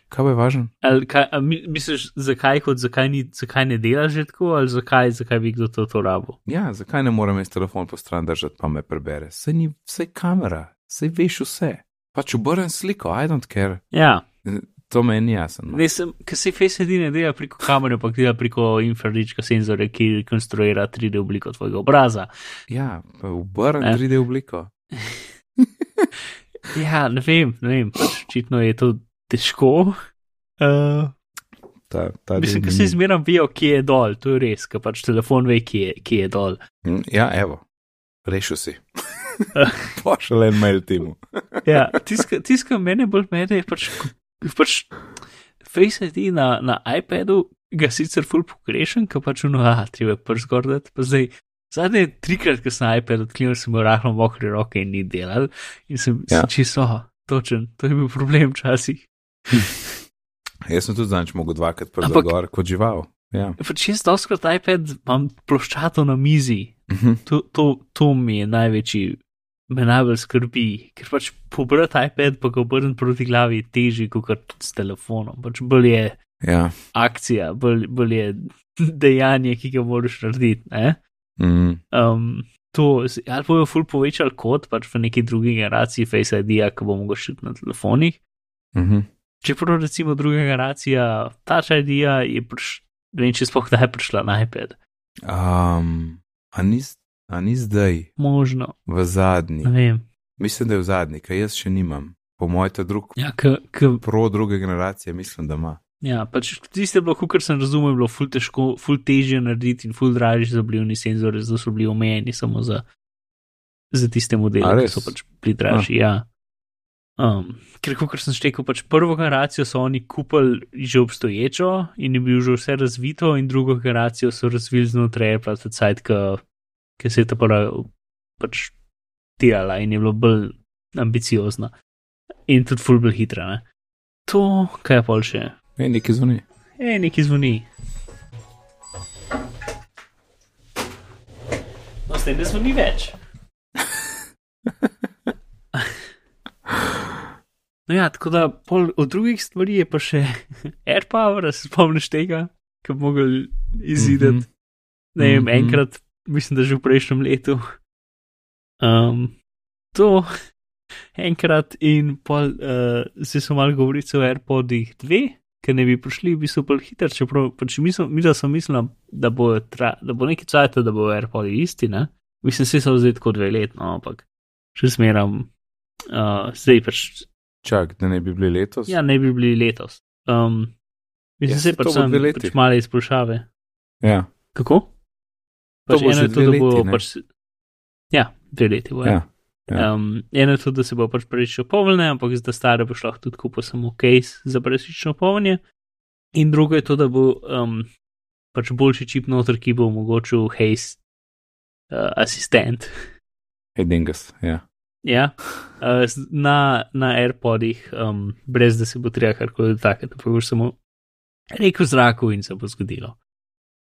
Kaj pa je važen? Ali kaj, misliš, zakaj, kot zakaj, ni, zakaj ne dela že tako, ali zakaj, zakaj bi kdo to, to rabo? Ja, zakaj ne morem jaz telefon po stran držati, pa me prebere? Sej ni, sej kamera, sej veš vse. Pač obrnem sliko, I don't care. Ja, To meni ni jasno. no. ne sem, ker se Face ID ne dela preko kamere, ampak dela preko infrarička senzorja, ki konstruira 3D obliko tvojega obraza. Ja, obrnem Ne. 3D obliko. Ja, ne vem, ne vem, pač očitno je to težko. Uh, Ta, ta mislim, da se ni- zmeram vejo, kje je dol, to je res, ker pač telefon ve, kje je, kje je dol. Mm, Ja, evo, rešil si. Pošalj en mail timu. Ja, tiska, tiska mene bolj mene je pač, pač Face ID na, na iPadu, ga sicer full pogrešam, ker pač uno, ah, treba je prst gordati, pa zdaj. Zadnje trikrat, ko sem iPad odklenil, sem imel rahlo mokre roke in ni delal. In sem, Ja. sem čisto, točen, to je bil problem včasih. Jaz sem tudi zanč mogel dvakrat Ampak- gor kot žival. Ja. Pač jaz doskrat iPad imam ploščato na mizi, Mhm. to, to, to mi je največji, me najbolj skrbi, ker pač pobrati iPad pa ga obrniti proti glavi je težje kot s telefonom. Pač bolj je Ja. akcija, bolj, bolj je dejanje, ki ga moraš narediti. Ne? Mm. Um, to, ali bojo ful povečali kot pač v neki drugi generaciji Face ID, ki bo mogoče na telefonih. Mhm. Čeprav recimo druga generacija Touch ID je prišla, ne vem, če sploh kdaj je prišla na iPad. Um, a, ni, a ni zdaj, Možno, v zadnji? ne vem. Mislim, da je v zadnji, kaj jaz še nimam. Po mojem, ta drug Ja, k, k, pro druge generacije, mislim, da ima. ja pač tiste bilo, kar sem razumel, bilo ful, težko, ful težje narediti in ful dražji za oblivni senzori, zato so bili omejeni samo za, za tiste modele, ki so pač bili dražji. Ja. Um, ker, kot sem štekel, pač prvo generacijo so oni kupili že obstoječo in je bil že vse razvito, in drugo generacijo so razvili znotraj Apple, cajt, ki se je ta prva pač delala in je bilo bolj ambiciozna in tudi ful bolj hitra. Ne? To, kaj je pol še? Ej, neki zvoni. E, neki zvoni. No, zdaj ne zvoni več. No ja, tako da pol od drugih stvari je pa še AirPower, se spomniš tega, ki bi mogel izideti. Mhm. Ne vem, Mhm. enkrat, mislim, da že v prejšnjem letu. Um, to enkrat in pol, uh, zdaj so malo govorice o AirPodih 2, ker ne bi prišli v bistvu bolj hitro, čeprav pač mislim, mi da sem mislil, da bo, tra, da bo neki cajt, da bo AirPodi isti, ne? Mislim, vsi so zdaj tako dve let, no, ampak še smeram, uh, zdaj pač, Čak, da ne bi bili letos. ja, ne bi bili letos. Um, mislim, Ja, se pač bo sem leti. pač male izboljšave. ja. Kako? To Pač bo eno je to, da bo leti, pač. Ja, dve leti bo. ja. Ja. Ja. Um, eno je to, da se bo pač prvič opolnil, ampak zdaj stare boš lahko tudi kupil samo case za brezžično opolnjenje. In drugo je to, da bo um, pač boljši čip noter, ki bo omogočil haze uh, asistent. Hej, dingas. Ja. Ja, uh, na, na AirPodih, um, brez da se bo treba karkoli dotakniti, pa boš samo rekel zraku in se bo zgodilo.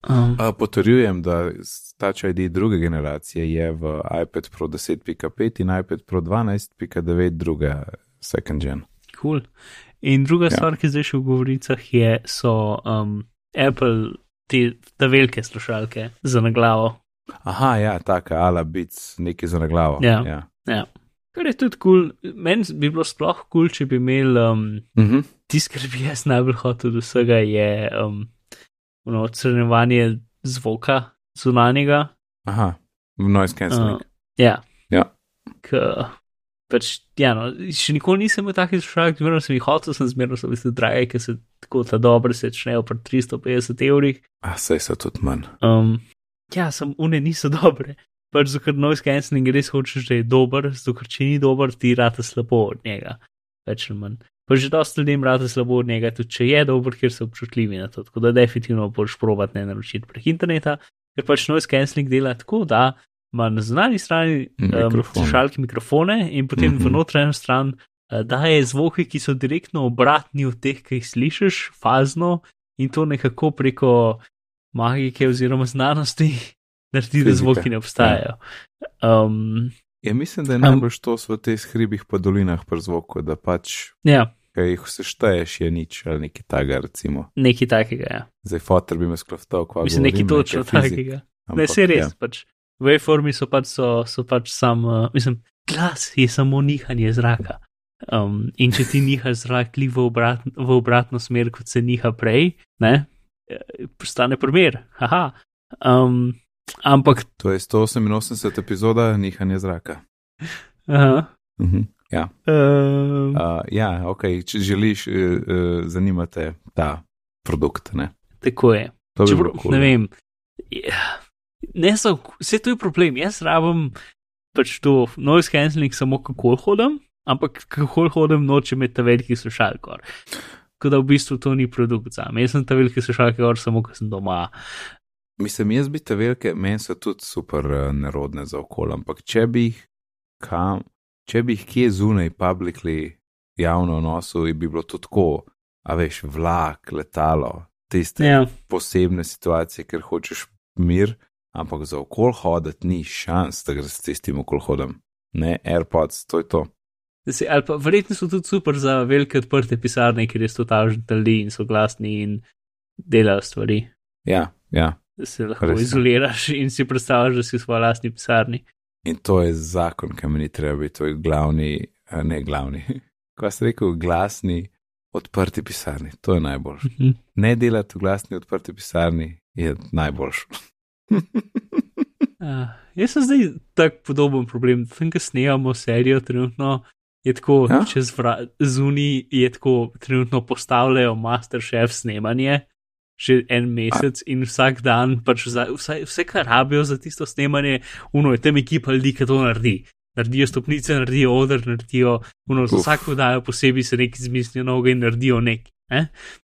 Um, A, potrjujem, da Touch ID druge generacije je v iPad Pro 10.5 in iPad Pro 12.9 druga second gen. Cool. In druga Ja. stvar, ki zdaj še v govoricah je, so um, Apple, te, te velike slušalke za na glavo. Aha, ja, taka ala bic, nekaj za na glavo. Ja. ja. Ja. Kar je tudi kul, cool. meni bi bilo sploh kul, cool, če bi imel um, Mhm. tisto, kar bi jaz najbolj hotel od vsega, je um, ono, odstranjevanje zvoka zunanjega. Aha, noise cancelling. Uh, ja. Ja. K, pač, ja, no, še nikoli nisem imel takih slušalk, zmerno sem jih hotel, sem zmerno so bili drage, ker se tako ta dobro se začnejo pri 350 evrih. A, sej so tudi manj. Um, ja, sem une niso dobre. Pač zato, ker noise cancelling res hočeš, da je dober, zato ker če ni dober, ti rata slabo od njega. Več ali manj. Pa že dosta ljudem rata slabo od njega, tudi če je dober, ker so občutljivi na to. Tako da definitivno boš provat ne naročiti prek interneta, ker pač noise cancelling dela tako, da ima na zunanji strani um, Mikrofon. slušalke mikrofone in potem mm -hmm. v Mhm. notranjo stran uh, daje zvoke, ki so direktno obratni od teh, ki jih slišiš, fazno in to nekako preko magike oziroma znanosti naredi, da zvoki ne obstajajo. Um, Ja, mislim, da je najbolj to v teh hribih pa dolinah pri zvoku, da pač, ja, kaj jih vse šteješ, je nič ali nekaj takega, recimo. nekaj takega je. Ja. Zdaj, fotor bi me skloftal, kva Mislim, nekaj točno takega. Ne, se res, ja. pač waveformi so pač, so, so pač sam, uh, mislim, glas je samo nihanje zraka. Um, in če ti nihaš zrak li v, obrat, v obratno smer, kot se niha prej, ne, eh, postane primer. Haha. Um, ampak, To je 188 epizoda nihanja zraka. aha, Mhm. Ja. um, Uh, ja, ok, če želiš, uh, uh, zanimate ta produkt. Ne, tako je. to bi Čeprav, cool. ne vem. ja, Ne so, vse to je problem. Jaz rabim pač to noise cancelling samo kako hodim, ampak kako hodim noče imeti ta veliki slušalk. gor. Tako da v bistvu to ni produkt za me. Jaz sem ta veliki slušalk gor samo, ko sem doma. Mislim, jaz bi te velike, meni so tudi super uh, nerodne za okolje, ampak če bi jih kam, če bi jih kje zunaj, publicly, javno nosil, bi bilo to tako, a veš, vlak, letalo, tiste Ja, posebne situacije, ker hočeš mir, ampak za okol hoditi ni šans, da greš s tistim okol hodem. Ne, AirPods, to je to. se, ali pa verjetno so tudi super za velike odprte pisarne, kjer res totalno ljudi in so glasni in delajo stvari. Ja, ja. Se lahko Res izoliraš in si predstavljaš, da si v svoji lastni pisarni. In to je zakon, ki mi ni treba biti, to je glavni, a ne glavni, kaj si rekel, glasni, odprti pisarni, to je najboljše. Mhm. Ne delati v glasni, odprti pisarni je najboljše. Uh, jaz sem zdaj tak podoben problem. Tam, ko snemamo serijo, trenutno je tako, ja? čez zunaj je tako, trenutno postavljajo Masterchef snemanje. Že en mesec in vsak dan, pač za, vse, vse, kar rabijo za tisto snemanje, uno je tam ekipa ljudi, ki to naredi. Naredijo stopnice, naredijo oder, naredijo, uno, za Uf. vsako dajo posebej se nekaj izmislijo noge in naredijo nekaj. Eh?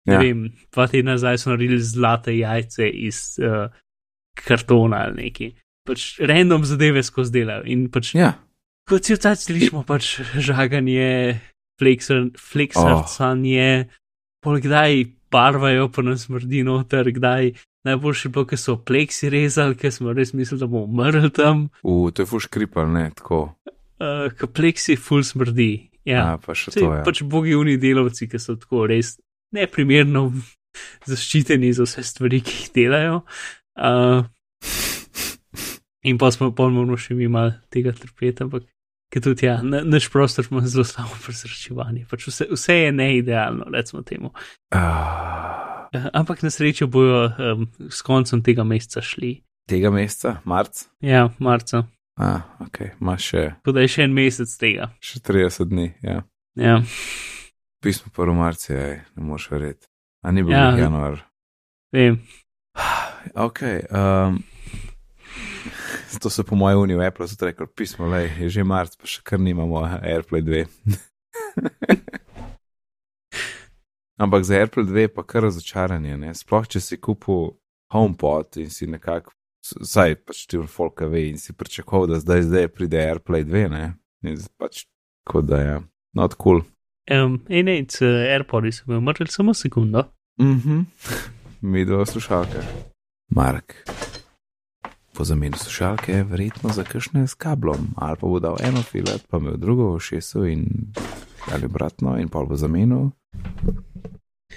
Ne Ja. vem, dva tedna nazaj so naredili zlate jajce iz uh, kartona ali nekaj. Pač random zadeve skozi delajo. In pač, Ja, kot si vcaj slišimo, pač žaganje, fleksarcanje, oh. kdaj barvajo, pa nas smrdi noter, kdaj. Najboljše je bilo, ker so pleksi rezali, ker smo res mislili, da bomo umrli tam, v, to je fuš kripal, ne tako. uh, ker pleksi full smrdi. Ja, A, pa še Sej, to je. pač bogi uni delavci, ki so tako res neprimerno zaščiteni za vse stvari, ki jih delajo. Uh, in pa smo ponovno še mi mal tega trpeti, ampak ki tudi ja, na- naš prostor ima zelo slabo prezračevanje. Pač vse, vse je neidealno, recimo temu. Ah, Uh, ampak na srečo bojo um, s koncem tega meseca šli. tega meseca, marc, Ja, marca. a, ok, imaš še, Tako da je še en mesec tega. še 30 dni, ja. Ja. Pismo prvo marca, je, ne moreš verjeti. A ni bil ja. januar. Vem. Ok, um, to se po mojem uniju Apple zato rekel, pismo, le, je že marc, pa še kar nimamo AirPlay 2. Ampak za AirPlay 2 je pa kar razočaranje, ne? sploh če si kupil HomePod in si nekako, saj pač ti v Folka ve in si pričakoval, da zdaj, zdaj pride AirPlay 2, ne? In pač, kot da je, not cool. Um, in ne, c AirPodi so mi umrli samo sekundo. Mhm. Mi do slušalke. Mark. Po zamenu slušalke, verjetno za kakšne s kablom, ali pa bo dal eno filat, pa imel drugo v šesu in ali obratno, in pol bo zamenil.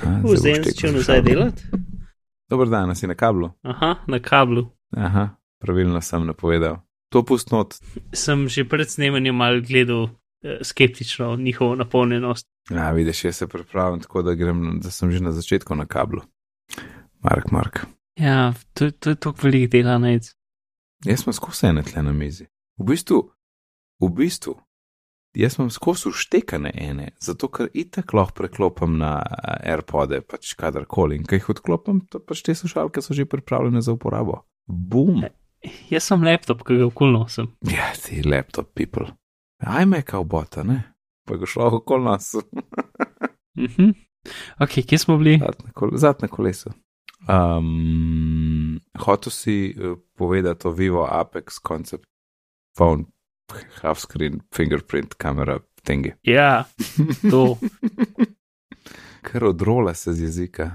A, zdaj boš Vzem tekel začel nazaj slušalke. delati. Dober dan, a si na kablu. Aha, na kablu. Aha, pravilno sem napovedal. To pust not. Sem že pred snemanjem mal gledal eh, skeptično njihovo napolnjenost. Ja, vidiš, jaz se pripravljam tako, da, grem, da sem že na začetku na kablu. Mark, Mark. Ja, to, to je toliko velik dela najc. Jaz sem skozi ene tle na mizi. V bistvu, v bistvu, jaz imam skozi uštekane ene, zato ker itak lahko preklopim na eh, AirPode, pač kadarkoli. In kaj jih odklopim, to pač te slušalke so že pripravljene za uporabo. Bum. Jaz sem laptop, ki ga okol nosim. Ja, ti laptop people. Ajme, kao bota, ne? Pa ga šlo okol nas. Mhm. Ok, kje smo bili? Zadnje koleso. Um, hotel si uh, povedati o Vivo Apex koncept, phone, half screen, fingerprint, kamera, tengi. Ja, to. Ker odrola se z jezika.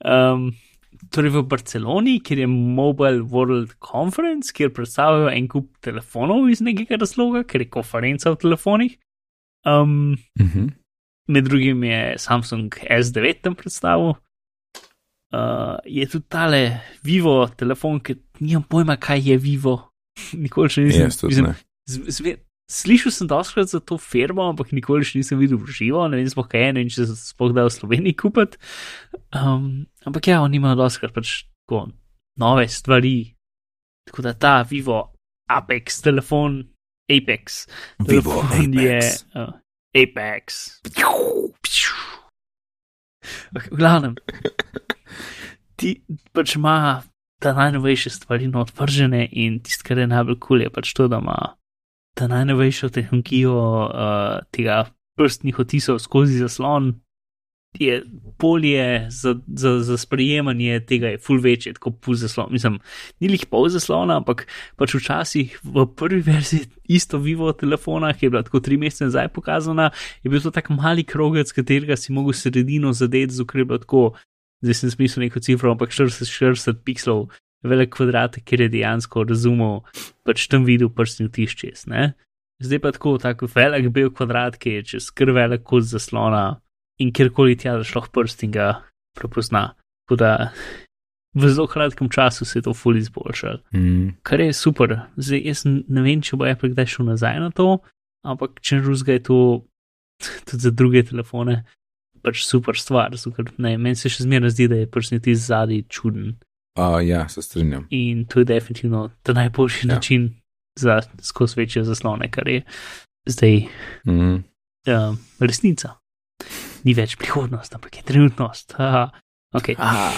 Um, torej v Barceloni, kjer je Mobile World Conference, kjer predstavljajo en kup telefonov iz nekega razloga, ker je konferenca o telefonih. Um, Uh -huh. med drugim je Samsung S9 tam predstavil. Uh, je tudi tale Vivo telefon, ki nimam pojma, kaj je Vivo. Nikoli še nisem zve- Slišal sem doskrat za to firmo, ampak nikoli še nisem videl v živo, ne vem, sploh kaj je, ne vem, če se sploh da v Sloveniji kupiti. Um, ampak ja, oni imajo doskrat pač tako nove stvari. Tako da ta Vivo Apex telefon, Apex, Vivo telefon je Apex. uh, Apex. Okay, v glavnem, ti pač ima ta najnovejše stvari not vržene in tisto, kar je najbolj kul, cool, je pač to, da ima ta najnovejšo tehnologijo uh, tega prstnih otisov skozi zaslon. Je polje za, za, za sprejemanje tega je full večje, tako pol zaslon. Mislim, ni lih pol zaslona, ampak pač včasih v prvi verziji isto vivo telefona, ki je bila tako tri mesece nazaj pokazana, je bil to tak mali krogec, katerega si mogel sredino zadeti, zato je bilo tako, zdaj sem smisel neko cifro, ampak 40-40 pikslov, velik kvadrat, ker je dejansko razumel, pač tam videl prstni vtis čez. Ne? Zdaj pa tako, tako velik bel kvadrat, ki je čez kar velik kot zaslona in kjerkoli tja zašlo prst in ga prepozna. Tako da v zelo kratkem času se je to fully izboljšalo Mm. kar je super. Zdaj, jaz ne vem, če bo Apple kdaj šel nazaj na to, ampak če ruzga je to tudi za druge telefone, pač super stvar. ker, Ne, meni se še zmeraj zdi, da je prsni ti zadnji čuden Uh, ja, se strinjam. in to je definitivno ta najboljši Ja. način za skozi večje zaslone, kar je zdaj Mm. um, resnica. Ni več prihodnost, ampak je trenutnost. Haha. Okay. Ah,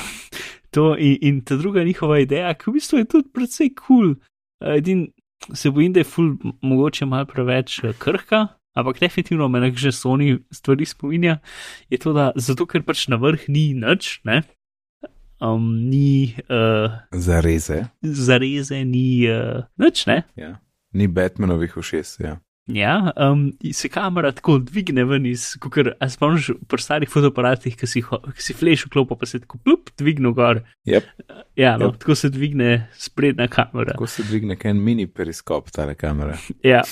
To in, in ta druga njihova ideja, ki v bistvu je tudi precej kul. Cool. Edin se bojim, da je ful mogoče mal preveč eh, krhka, ampak definitivno me nek že Sony stvari spominja, je to, da zato ker pač na vrh ni nič, ne. Um, ni uh, zareze. zareze, ni uh, nič, ne. Ja. Ni Batmanovih ušes. Ja. Ja, um, se kamera tako dvigne ven iz, kot a spomniš pri starih fotoaparatih, ki si, ki si flash vklopa, pa se tako plup, dvigne gor. Yep. Ja, no, Yep. tako se dvigne sprednja kamera. Tako se dvigne en mini periskop tale kamere. Ja.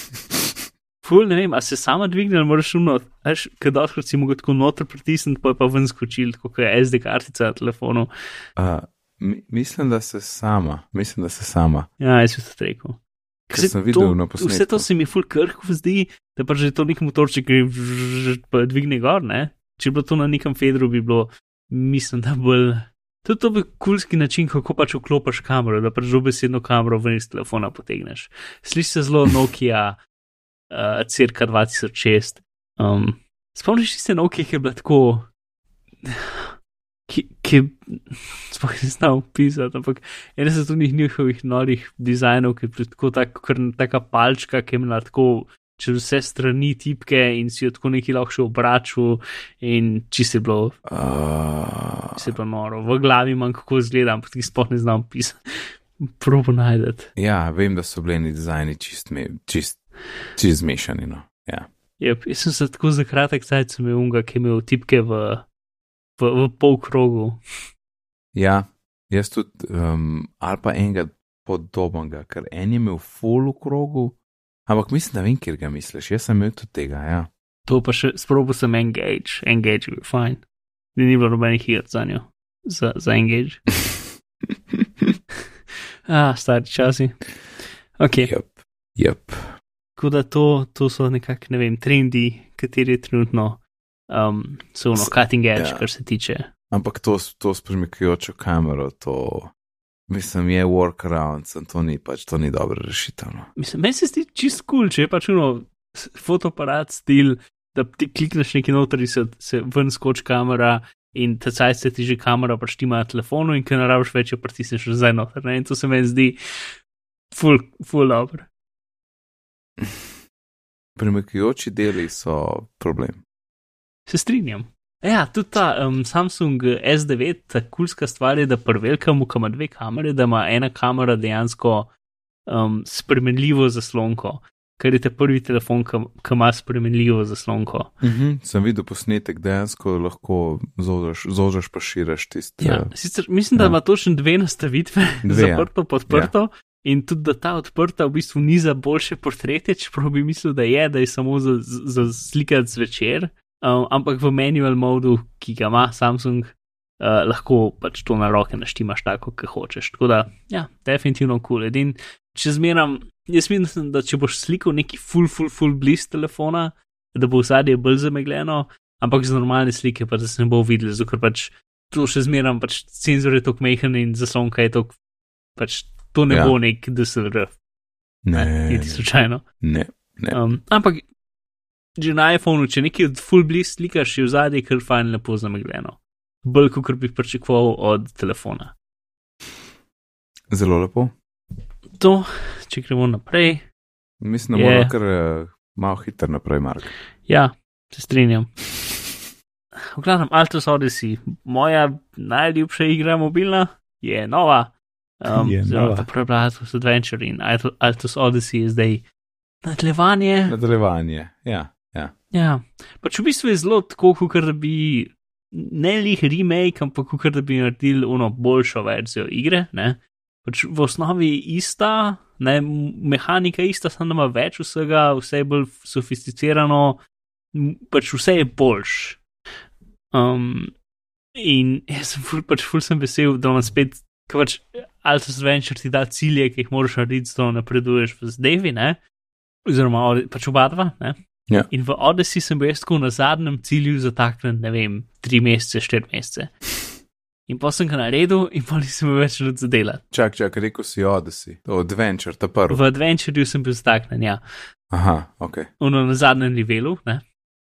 Ful, ne vem, a se sama dvigne, moraš uno, veš, kaj doskrat si mogel tako noter pritisniti, pa je pa ven skočil, kot je SD kartica na telefonu. Uh, mi, mislim, da se sama, mislim, da se sama. Ja, jaz bi to rekel. Ker Se sem videl to, na posnetku. Vse to se mi ful krhko zdi, da pa že to nek motorček vžžž, pa dvigne gor, ne? Če bi bilo to na nekem fedru, bi bilo, mislim, da bolj. To bi kulski način, kako pač vklopiš kamero, da pač dobesedno kamero ven iz telefona potegneš. Sliši se zelo Nokia, uh, cirka 2006. Um, spomniš se Nokia, ki je bila tako. Ki, sploh ne znam pisati, ampak ena se tudi njihovih novih dizajnov, ki je bila tako tak, kar taka palčka, ki je imela tako čez vse strani tipke in si jo tako neki lahko še obračal in čisto je bilo, Uh, je bilo noro. V glavi imam kako izgleda, ampak ti sploh ne znam pisati. Probo najdete. ja, vem, da so bili dizajni čist, me- čist, čist zmešani. No. Ja. Yep, jaz sem se tako za kratek cajt imel unga, ki je imel tipke v, v, v pol krogu. ja, jaz tudi, um, ali pa enega podobnega, ker en je imel full v krogu, ampak mislim, da vem, kjer ga misliš. Jaz sem imel tudi tega. Ja. To pa še sprobil sem engage, engage je bil fajn. Ni, ni bilo nobenih igr za njo, za, za engage. ah, stari časi. Ok, Yep. Yep. Tako da to, to so nekako, ne vem, trendi, kateri trenutno um, so S- cutting edge, ja. kar se tiče. Ampak to, to s premikajočo kamero, to mislim, je workaround, sem to ni pač, to ni dobra rešitev. No. Mislim, meni se zdi čist kul, cool, če je pač uno fotoaparat stil, da ti klikneš nekaj noter in se, se ven skoči kamera in te cajt se ti že kamera paštima na telefonu in ker naraviš več, jo pritisneš nazaj noter. Ne? In to se meni zdi full, full dobro. Premikajoči deli so problem. Se strinjam. Ja, tudi ta um, Samsung S9, ta kulska stvar je, da pri velikem, ki ima dve kamere, da ima ena kamera dejansko um, spremenljivo zaslonko, ker je te prvi telefon, ki ima spremenljivo zaslonko. Uh -huh. Sem videl posnetek, dejansko lahko zožaš pa širiš tisti. Ja, sicer, mislim, ja. da ima točno dve nastavitve, Dve, zaprto, podprto. Ja. In tudi, da ta odprta v bistvu ni za boljše portrete, čeprav bi mislil, da je, da je samo za, za slikati zvečer, um, ampak v manual modu, ki ga ima Samsung, uh, lahko pač to na roke naštimaš tako, kot hočeš. Tako da, ja, definitivno kul. Cool. Edin, če zmeram, jaz mislim, da če boš slikal neki full, full, full bliss telefona, da bo vsadje bolj zamegljeno, ampak z normalne slike pa se ne bo videl, zato ker pač to še zmeram, pač senzor je tako mehen in zaslonka je tako pač to ne ja. bo nek DSLR. Ne, niti slučajno. Ne, ne. Um, ampak že na iPhonu, če nekaj od full bliss slikaš, je v zadnji kar fajn lepo zamegljeno. Bolj kot bi pričakoval od telefona. Zelo lepo. To, če gremo naprej. Mislim, da je... moramo kar uh, malo hitro naprej, Mark. Ja, se strinjam. V glavnem, Altus Odyssey, moja najljubša igra mobilna, je nova. Um, zelo ta prvi Altus Adventure in Altus Odyssey je zdaj nadaljevanje. Nadaljevanje, ja. Ja. ja, pač v bistvu je zelo tako, kot da bi ne lih remake, ampak kot da bi naredili uno boljšo verzijo igre. Ne? Pač v osnovi ista, ne, mehanika ista, samo ima več vsega, vse je bolj sofisticirano, pač vse je boljš. Um, in jaz sem ful, pač ful sem vesel, da imam spet, ker pač Altus Adventure ti da cilje, ki jih moraš narediti, da napreduješ v zdevi, ne? oziroma pač oba dva. Ja. In v Odyssey sem bil tako na zadnjem cilju zataknen, ne vem, tri mesece, štiri mesece. In pa sem ga naredil, in pa nisem več več zadela. Čak, čak, rekel si Odyssey, to Adventure, ta prvi. V Adventureu sem bil zataknen, ja. Aha, ok. Uno na zadnjem levelu, ne.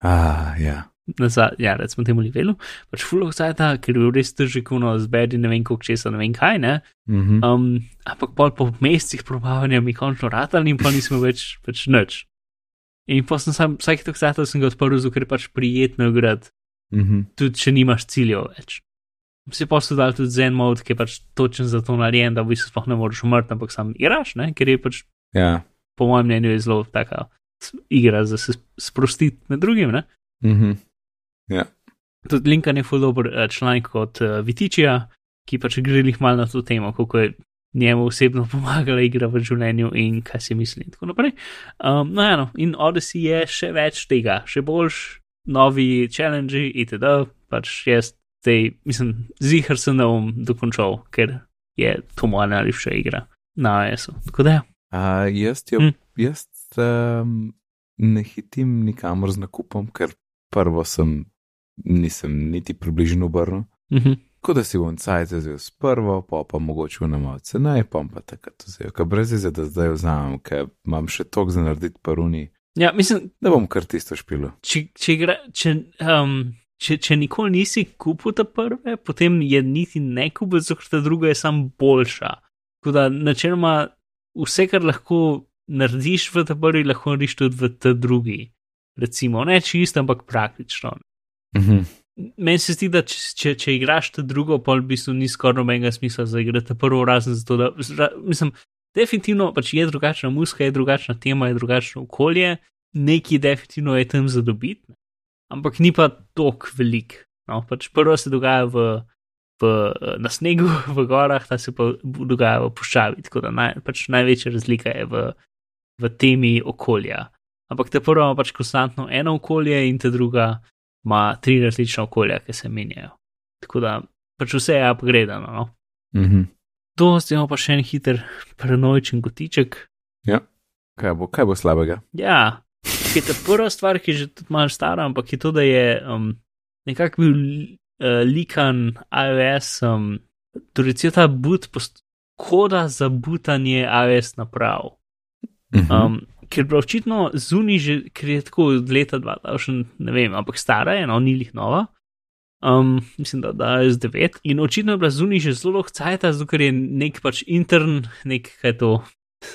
Ah, ja. Na za, ja, recimo temu levelu, pač full of sajta, ker je res težko, no, zbedi ne vem koliko česa, ne vem kaj, ne. Mm -hmm. Um, ampak pol po mesecih probavanja mi končno ratal in pa nismo več, več nič. In pa sem sam, vsake tako sajta sem ga odprl, ker je pač prijetno grad, Mm -hmm. tudi če nimaš ciljev več. Si pa so dali tudi zen mod, ki je pač točen za to narejen, da v bistvu sploh ne moreš umrti, ampak sam igraš, ne, ker je pač, Ja. po mojem mnenju, zelo taka igra za se sprostiti med drugim, ne. Mm -hmm. Ja. Tudi Linkan je full dober eh, članek od uh, Vitičija, ki pač gre jih malo na to temo, kako je njemu osebno pomagala igra v življenju in kaj si misli in tako naprej. Um, no, eno, in Odyssey je še več tega, še boljš, novi challenge itd. Pač jaz zdaj, mislim, zihar sem ne bom dokončal, ker je to moja najljubša igra na AS-u. Tako da, ja. A, jaz jo, Hm. mm. jaz um, ne hitim nikamor z nakupom, ker prvo sem, nisem niti približno obrnil. mhm. Tako da si bom cajt vzel s prvo, pa pa mogoče v namalce naj, pa pa takrat vzel, ker brez izje, da zdaj vzamem, ker imam še tok za narediti paruni, ja, mislim, da bom kar tisto špilo. če, če, igra, če, um, če, če nikoli nisi kupil ta prve, potem je niti ne kupil, zato ker ta druga je sam boljša. Tako da načeloma vse, kar lahko narediš v ta prvi, lahko narediš tudi v ta drugi. Recimo, ne čisto, ampak praktično. Mhm. Meni se zdi, da če, če, če igraš ta drugo, pol v bistvu ni skoraj nobenega smisla za igrati prvo, razen zato, da zra, mislim, definitivno pač je drugačna muska, je drugačna tema, je drugačno okolje, neki definitivno je tam za dobiti, ne. ampak ni pa tok velik. No, pač prvo se dogaja v, v, na snegu, v gorah, ta se pa dogaja v puščavi, tako da naj, pač največja razlika je v, v temi okolja. Ampak ta prva ima pač konstantno eno okolje in ta druga ima tri različna okolja, ki se menjajo. Tako da pač vse je upgradano. No? Mhm. To zdaj imamo pa še en hiter paranoičen gotiček. Ja. Kaj bo, kaj bo slabega? Ja, ki je ta prva stvar, ki je že tudi malo stara, ampak je to, da je um, nekako bil uh, likan iOS, um, torej cel ta boot, koda za butanje iOS naprav. Mhm. Um, ker je očitno zunaj že, ker je tako od leta 2000, ne vem, ampak stara je, no, ni jih nova. um, mislim, da, da je z 9. In očitno je bila zunaj že zelo hcajta, zato ker je nek pač intern, nek kaj to,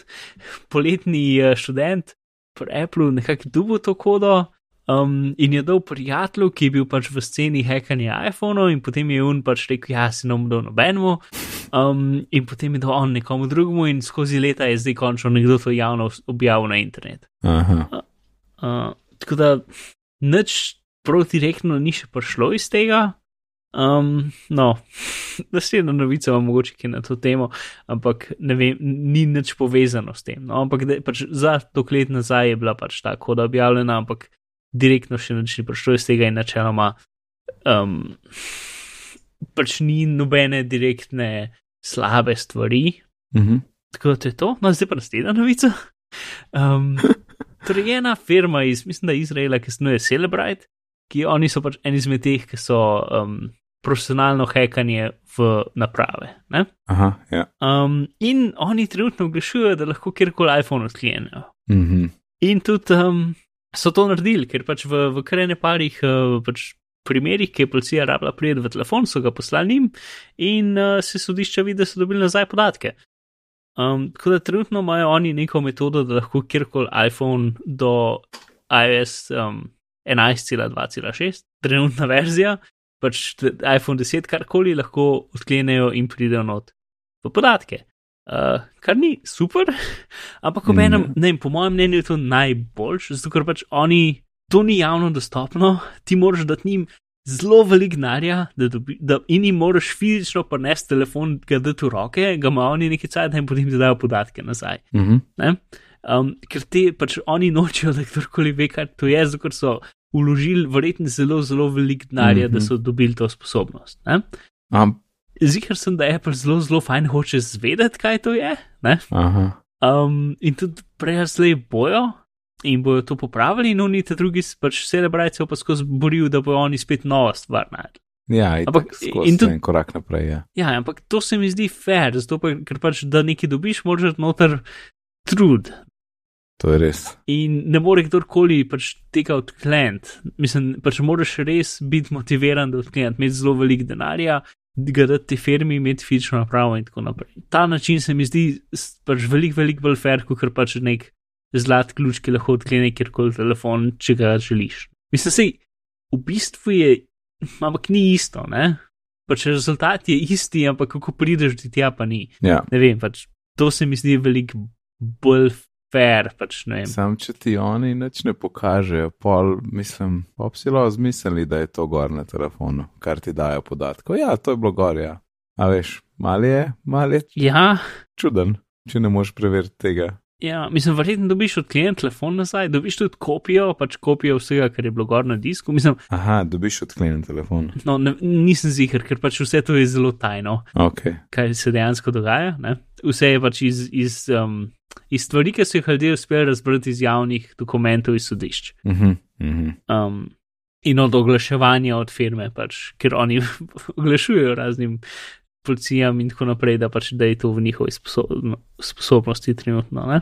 poletni uh, študent pri Apple nekako dubo to kodo. Um, in je dal prijatelju, ki je bil pač v sceni hekanja iPhone, in potem je on pač rekel: Ja, si nam dal nobenemu. Um, in potem je dal on nekomu drugemu, in skozi leta je zdaj končno nekdo to javno objavil na internet. Aha. Uh, uh, tako da nič proti rekno ni še prišlo iz tega. Um, no, naslednja novica vam mogoče je na to temo, ampak ne vem, ni nič povezano s tem. No, ampak da, pač za tok let nazaj je bila pač ta koda objavljena, ampak direktno še nič ni prišlo iz tega in načeloma um, pač ni nobene direktne slabe stvari. Mhm. Tako da to je to, no zdaj pa naslednja novica. Um, torej, ena firma iz, mislim, da Izraela, ki se imenuje Celebrite, ki oni so pač eni izmed teh, ki so um, profesionalno hekanje v naprave. Ne? Aha, ja. Um, in oni trenutno oglašujejo, da lahko kjerkoli iPhone odklenejo. Mhm. In tudi um, so to naredili, ker pač v, v krajne parih uh, pač primerih, ki je policija rabila prijeti v telefon, so ga poslali njim in uh, se sodišča vidi, da so dobili nazaj podatke. Um, tako da trenutno imajo oni neko metodo, da lahko kjerkoli iPhone do iOS um, 11.2.6, trenutna verzija, pač iPhone 10, karkoli lahko odklenejo in pridejo not v podatke. Uh, kar ni super, ampak ob Ne. enem, ne vem, po mojem mnenju je to najboljš, zato ker pač oni, to ni javno dostopno, ti moraš dati njim zelo velik denarja, da, dobi, da in jim moraš fizično prenesti telefon, ga dati v roke, ga ima oni nekaj cajt in potem ti dajo podatke nazaj. Mhm. Ne? Um, ker te pač oni nočejo, da kdorkoli ve, kaj to je, zato so uložili verjetno zelo, zelo velik denarja, mm -hmm. da Mhm. so dobili to sposobnost. Ne? Am, Zihar sem, da Apple zelo, zelo fajn hoče zvedeti, kaj to je. Um, in tudi prej slej bojo in bojo to popravili, in oni te drugi, pač celebrajce pa skozi borijo, da bojo oni spet nova stvar naredili. Ja, Ampak- in to tudi- en korak naprej. Ja. Ja, ampak to se mi zdi fair, zato pa, ker pač da nekaj dobiš, moraš noter trud. To je res. In ne more kdorkoli pač tega odkleniti. Mislim, pač moraš res biti motiviran, da odkleneš, imeti zelo velik denarja, ga dati ti firmi, imeti fizično napravo in tako naprej. Ta način se mi zdi pač veliko, veliko bolj fair, kot pač nek zlat ključ, ki lahko odklene kjerkoli telefon, če ga želiš. Mislim, sej, v bistvu je, ampak ni isto, ne? Pač rezultat je isti, ampak kako prideš do tja, pa ni. Ja. Ne vem, pač to se mi zdi veliko bolj fair, pač ne vem. Sam, če ti oni nič ne pokažejo, pol, mislim, bi si lahko zmislili, da je to gor na telefonu, kar ti dajo podatke. Ja, to je bilo gor, ja. A veš, mal je, mal je Ja, čuden, če ne moreš preveriti tega. ja, mislim, verjetno dobiš odklenjen telefon nazaj, dobiš tudi kopijo, pač kopijo vsega, kar je bilo gor na disku. Mislim, Aha, dobiš odklenjen telefon. no, ne, nisem ziger, ker pač vse to je zelo tajno, Ok. kaj se dejansko dogaja. Ne? Vse je pač iz, iz, um, iz stvari, ki so jih ljudje uspeli razbrati iz javnih dokumentov iz sodišč. Mhm, mhm. Um, in od oglaševanja od firme, pač, ker oni oglašujejo raznim policijam in tako naprej, da, pač, da je to v njihovi sposobno, sposobnosti trenutno. Ne?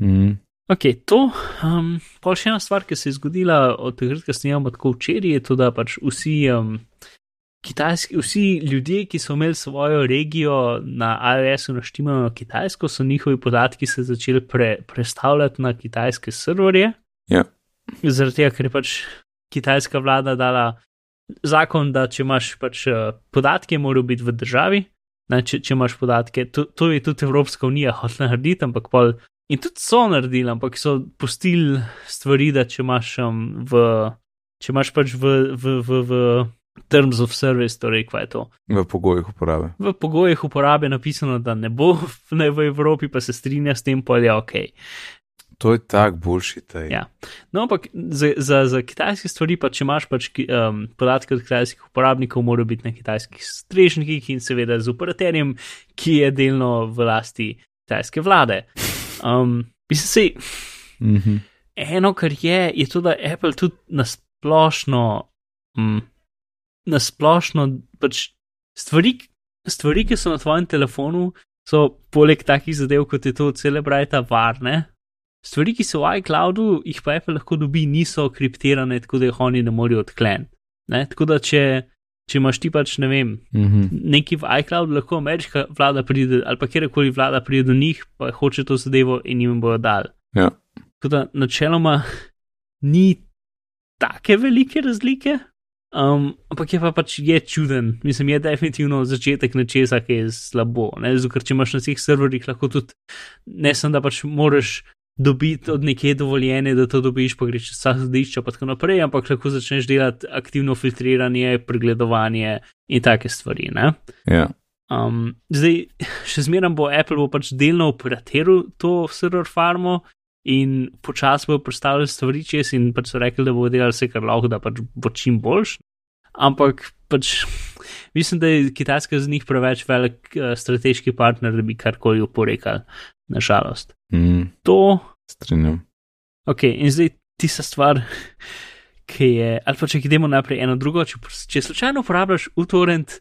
Mhm. Ok, to. Um, pa še ena stvar, ki se je zgodila od takrat, ko snemamo tako včeraj, je to, da pač vsi, um, kitajski, vsi ljudje, ki so imeli svojo regijo na iOS-u naštimano na kitajsko, so njihovi podatki se začeli pre, prestavljati na kitajske serverje. Ja. Zaradi tega, ker je pač kitajska vlada dala zakon, da če imaš pač uh, podatke, morajo biti v državi. Ne, če, če imaš podatke, to, to je tudi Evropska unija hotela narediti, ampak pol In tudi so naredili, ampak so pustili stvari, da če imaš, um, v, če imaš pač v, v, v, v terms of service, torej kaj je to. V pogojih uporabe. V pogojih uporabe je napisano, da ne bo ne v Evropi, pa se strinja s tem, pa je ok. To je tak boljši tej. Ja. No, ampak za, za, za kitajske stvari, pa če imaš pač um, podatke od kitajskih uporabnikov, morajo biti na kitajskih strežnikih in seveda z operaterjem, ki je delno v lasti kitajske vlade. Um, mislim, sej, Mhm. eno, kar je, je to, da Apple tudi nasplošno, mm, nasplošno pač stvari, stvari, ki so na tvojem telefonu, so poleg takih zadev, kot je to Celebrite, varne. Stvari, ki so v iCloudu, jih pa Apple lahko dobi, niso kriptirane, tako da jih oni ne morejo odkleniti. Tako da, če če imaš ti pač, ne vem, Mhm. neki v iCloud, lahko ameriška vlada pride ali pa kjerkoli vlada pride do njih, pa hoče to zadevo in jim bojo dal. Ja. Tako da načeloma ni take velike razlike, um, ampak je pa pač je čuden. Mislim, je definitivno začetek nečesa, ki je slabo. Ne? Zato, ker če imaš na vseh serverjih, lahko tudi ne samo, da pač moraš dobiti od nekje dovoljene, da to dobiš, pa greš vsa sodišča, pa tako naprej, ampak lahko začneš delati aktivno filtriranje, pregledovanje in take stvari. Ne? Ja. Um, zdaj, še zmeraj bo Apple bo pač delno operatiral to server farmo in počasi bo predstavljal stvari čez in pač so rekli, da bo delal vse, kar lahko, da pač bo čim boljš. Ampak pač mislim, da je Kitajska za njih preveč velik uh, strateški partner, da bi karkoli oporekali, nažalost. Mm, To, strinjam. ok, in zdaj tista stvar, ki je, ali pa če gremo naprej eno drugo, če, če slučajno uporabljaš utorrent,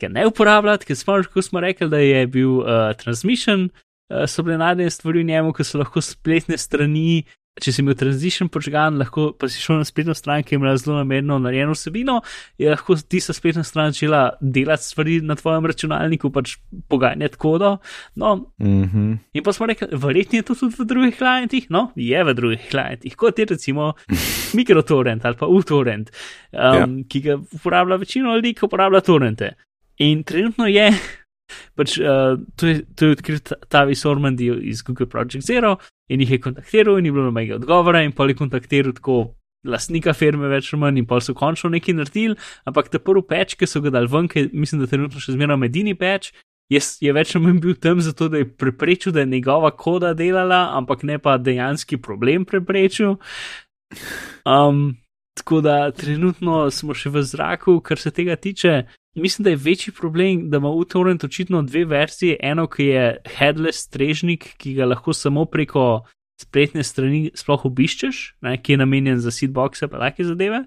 ki ne uporabljati, ker smo, kot smo rekli, da je bil uh, transmission, so bile najdene stvari v njemu, ki so lahko spletne strani. Če si imel transition počgan, lahko pa si šel na spletno stran, ki je imela zelo namerno narejeno vsebino, je lahko tista spletna stran začela delati stvari na tvojem računalniku, pač poganjati kodo. No, Mhm. in pa smo rekli, verjetno je to tudi v drugih klientih, no, je v drugih klientih, kot je recimo mikrotorrent ali pa utorrent, um, Ja. ja. ki ga uporablja večina ljudi, ki uporablja torrente. In trenutno je, pač uh, to je, to je odkril ta- Tavi Sormandi iz Google Project Zero in jih je kontaktiral in ni bilo nobenega odgovora in pa je kontaktiral tako. Lastnika firme, več ali manj, in pa so končno nekaj naredili, ampak ta prvi peč, ki so ga dal ven, ki mislim, da trenutno še zmeraj medini peč, je, je več ali manj bil tam zato, da je preprečil, da je njegova koda delala, ampak ne pa dejanski problem preprečil. Um, tako da trenutno smo še v zraku, kar se tega tiče. Mislim, da je večji problem, da ima utorrent očitno dve verzije. Eno, ki je headless strežnik, ki ga lahko samo preko spletne strani sploh obiščeš, ne, ki je namenjen za seedboxe pa take zadeve.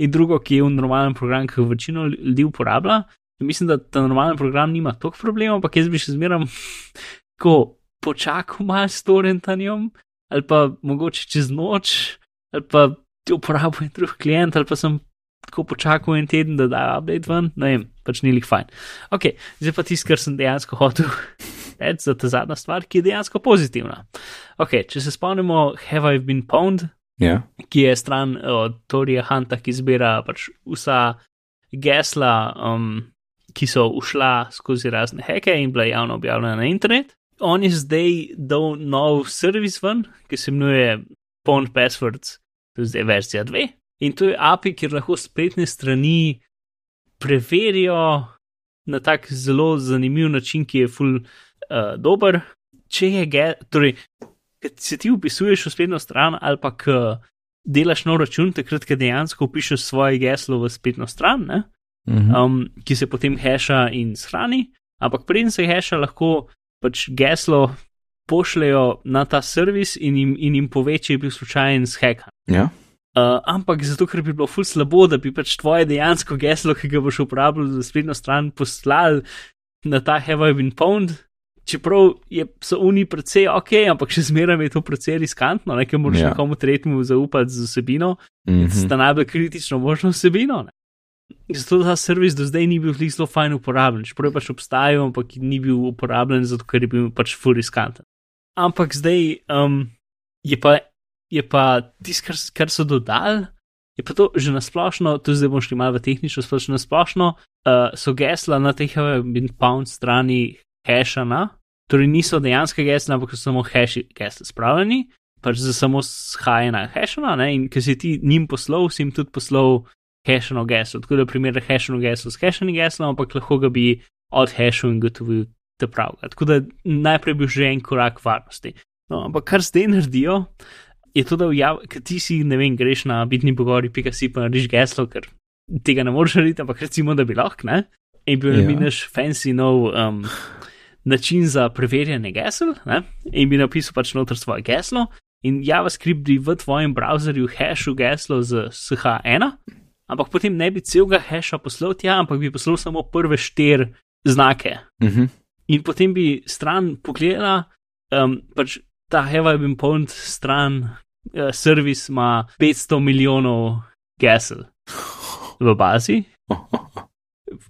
In drugo, ki je v normalen program, ki ga večino ljudi uporablja. In mislim, da ta normalen program nima toliko problemov, ampak jaz bi še zmeraj tako počakal malo s torrentanjem, ali pa mogoče čez noč, ali pa ti uporabil en drug klient, ali pa sem tako počakal en teden, da da update ven, ne vem, pač ni lih fajn. Ok, zdaj pa tisto, kar sem dejansko hotel reči za ta zadnja stvar, ki je dejansko pozitivna. Ok, če se spomnimo, Have I Been Pwned, Ja. ki je stran od Torija Hunta, ki zbira pač vsa gesla, um, ki so ušla skozi razne heke in bila javno objavljena na internet. On je zdaj dal nov servis ven, ki se imenuje Pwned Passwords, to je zdaj verzija 2. In to je API, kjer lahko spletne strani preverijo na tak zelo zanimiv način, ki je full uh, dober. Če je, ge, torej, kad se ti upisuješ v spletno stran ali pa k delaš nov račun, takrat, ko dejansko upišeš svoje geslo v spletno stran, ne, Mhm. um, ki se potem heša in shrani, ampak preden se heša, lahko pač geslo pošljajo na ta servis in jim, in jim pove, če je bil slučajen zhekan. Ja. Uh, ampak zato, ker bi bilo ful slabo, da bi pač tvoje dejansko geslo, ki ga boš uporabljal za spletno stran, poslal na ta Have I been pwned. Čeprav je, so oni precej ok, ampak še zmeraj je to precej riskantno, nekaj moraš Ja. nekomu tretjemu zaupati z vsebino, mm. -hmm. sta najbolj kritično možno vsebino. Ne? Zato ta servis do zdaj ni bil zelo fajn uporabljen, čeprav je pač obstajal, ampak ni bil uporabljen, zato ker je bil pač ful riskanten. Ampak zdaj um, je pa je pa tisto, kar, kar so dodali, je pa to že nasplošno, tu zdaj bom šli malo v tehnično, splošno nasplošno, uh, so gesla na teh bin pound strani hashana, torej niso dejanske gesla, ampak so samo hashi gesla spravljeni, pač za samo shajena hashana, ne, in ker si ti njim poslal, si jim tudi poslal hashano geslo, tako da primerja hashano geslo s hashanim geslom, ampak lahko ga bi odhashal in gotovil te pravga. Tako da najprej bi že en korak varnosti. No, ampak kar zdaj naredijo, je to, da vjav, ti si, ne vem, greš na bitni pogori, pika si pa narediš geslo, ker tega ne moreš narediti, ampak recimo, da bi lahko, ne? In bi Ja. nameniš fancy nov um, način za preverjanje gesel, ne? In bi napisal pač noter svoje geslo. In JavaScript bi v tvojem browserju hashu geslo z SH1, ampak potem ne bi celega hasha poslal tja, ampak bi poslal samo prve štiri znake. Mhm. In potem bi stran pogledala, um, pač ta Have I been pwned stran, uh, servis ima 500 milijonov gesel v bazi.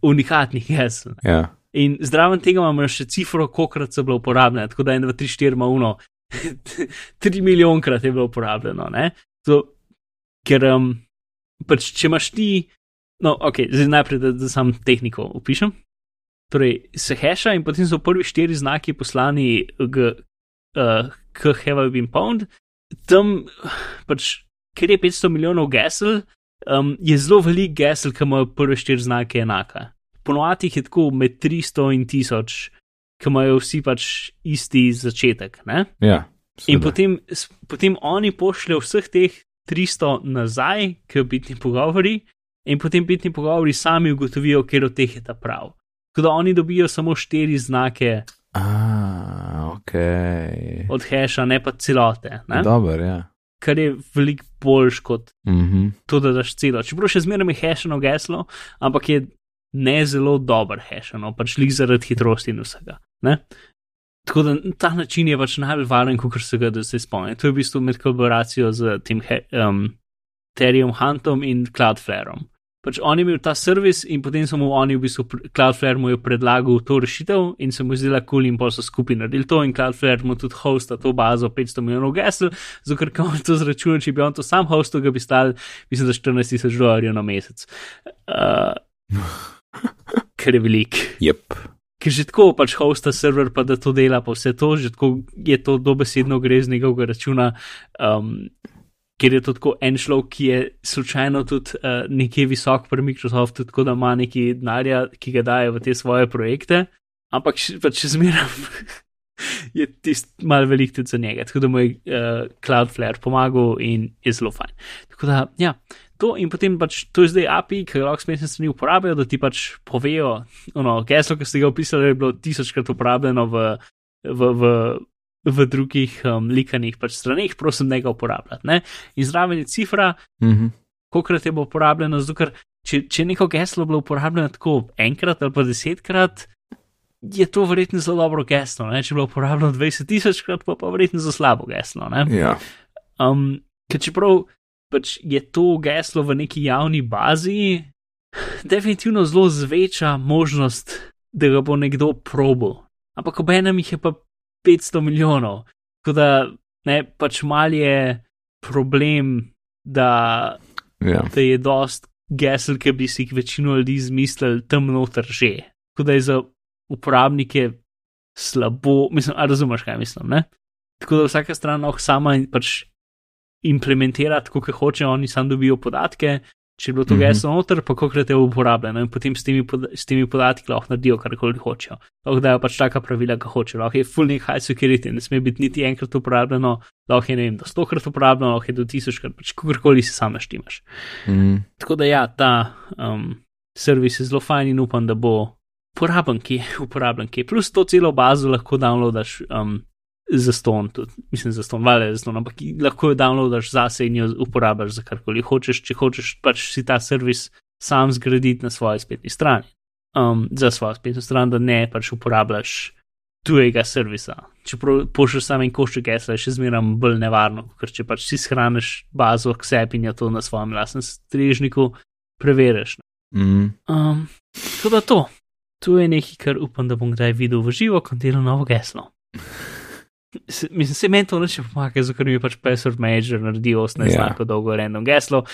unikatnih gesel. Ja. In zraven tega imamo še cifro, kolikrat so bile uporabljene, tako da 1, 2, 3, 4, ima uno. 3 milijonkrat je bilo uporabljeno. To, ker um, pač, če imaš ti, no, ok, zdaj najprej, da, da sam tehniko opišem. Torej, se heša in potem so prvi štiri znaki poslani uh, k Have I Been Pound. Tam, pač, ker je 500 milijonov gesel, um, je zelo velik gesel, ki imajo prve štiri znake enaka. Ponovadi jih je tako med 300 in 1000, ki imajo vsi pač isti začetek. Ne? Ja. In potem, potem oni pošljajo vseh teh 300 nazaj, k bitni pogovori, in potem bitni pogovori sami ugotovijo, ker od teh je ta prav. Tako da oni dobijo samo štiri znake. Ah, ok. Od heša, ne pa celote. Ne? Dober, ja. Kar je veliko boljš kot Mm -hmm. to, da daš celo. Čeprav še zmeraj je hešano geslo, ampak je ne zelo dober hešano, pač lik zaradi hitrosti in vsega. Ne? Tako da ta način je pač najbolj varen, kot se ga da se spomni. To je v bistvu med kolaboracijo z tem um, Terryom Huntom in Cloudflareom. Pač on je imel ta servis in potem so mu oni v bistvu, Cloudflare mu je predlagal to rešitev in se mu zdela kul cool in pa so skupaj naredili to in Cloudflare mu tudi hosta to bazo 500 milijonov gesel, zato ker on to zračuna, če bi on to sam hostil, ga bi stal, mislim, da 14 tisoč dolarjev na mesec. Uh, ker je velik. Yep. Ker že tako pač hosta server, pa da to dela, pa vse to, že tako je to dobesedno gre z njegovega računa. Um, ker je to tako en človek, ki je slučajno tudi uh, nekje visok pri Microsoftu, tako da ima neki denarja, ki ga daje v te svoje projekte, ampak še, pač še zmeraj je tisti mal velik tudi za njega, tako da mu je uh, Cloudflare pomagal in je zelo fajn. Tako da, ja. To in potem pač to je zdaj API, ki ga lahko spletne strani uporabljajo, da ti pač povejo, ono, geslo, ki ste ga opisali, je bilo tisočkrat uporabljeno v, v, v v drugih um, likanih pač straneh, prosim, ne ga uporabljati. Ne? In zraven je cifra, Mm -hmm. koliko je bilo uporabljeno, zato ker če, če neko geslo bilo uporabljeno tako enkrat ali pa desetkrat, je to verjetno zelo dobro geslo. Ne? Če je bilo uporabljeno 20 tisočkrat, pa pa verjetno zelo slabo geslo. Ja. Um, ker čeprav pač je to geslo v neki javni bazi, definitivno zelo zveča možnost, da ga bo nekdo probo. Ampak ob enem jih je pa 500 milijonov. Tako da ne, pač mal je problem, da, Ja. da je dost gesel, ki bi si jih večino ljudi izmislili tam noter že. Tako da je za uporabnike slabo, mislim, a razumeš, kaj mislim. Ne? Tako da vsaka stran lahko sama pač implementira tako, kot hoče, oni sam dobijo podatke. Če je bilo to Mhm. geslo noter, pa kolikrat je uporabljeno in potem s temi, pod, s temi podatki lahko naredijo karkoli hočejo. Lahko dajo pač taka pravila, kot hočejo. Lahko je full name high security, ne sme biti niti enkrat uporabljeno, lahko je ne vem, do stokrat uporabljeno, lahko je do tisočkrat, pač kakorkoli si sam naštimaš. Mm. Tako da ja, ta um, servis je zelo fajn in upam, da bo uporaben, ki je uporaben, ki je. Plus to celo bazo lahko downloadaš um, za ston, tudi, mislim za ston, vale za ston, ampak lahko jo downloadaš zase in jo uporabljaš za karkoli hočeš, če hočeš pač si ta servis sam zgraditi na svoji spletni strani. Um, za svojo spletno stran, da ne pač uporabljaš tujega servisa. Če pošlješ samo en košček gesla, je še zmeraj bolj nevarno, ker če pač si shraniš bazo k sebi in jo to na svojem lastnem strežniku preveriš. Mm. Um, tako da to, to je nekaj, kar upam, da bom kdaj videl v živo, ko delam novo geslo. Se, mislim, se meni to neče pomaga, zato ker mi je pač password manager naredil 18 Ja. znakov dolgo random geslo,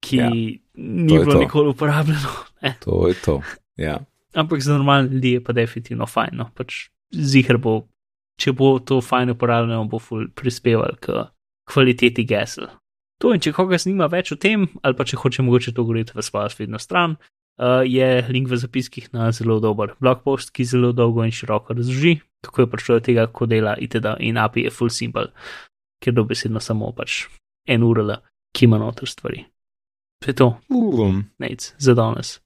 ki Ja, ni to bilo to. nikoli uporabljeno. Ne? To je to. Ja. Ampak za normalne ljudi je pa definitivno fajn. No? Pač zihar bo, če bo to fajn uporabljeno, bo prispeval k kvaliteti gesel. To in če koga zanima več o tem, ali pa če hoče mogoče to govoriti v svojo spletno stran, uh, je link v zapiskih na zelo dober blog post, ki zelo dolgo in široko razloži, kako je prišlo do tega, kako dela itd. in API je full simple, ker dobesedno samo pač en URL, ki ima noter stvari. Je to, nec, za danes.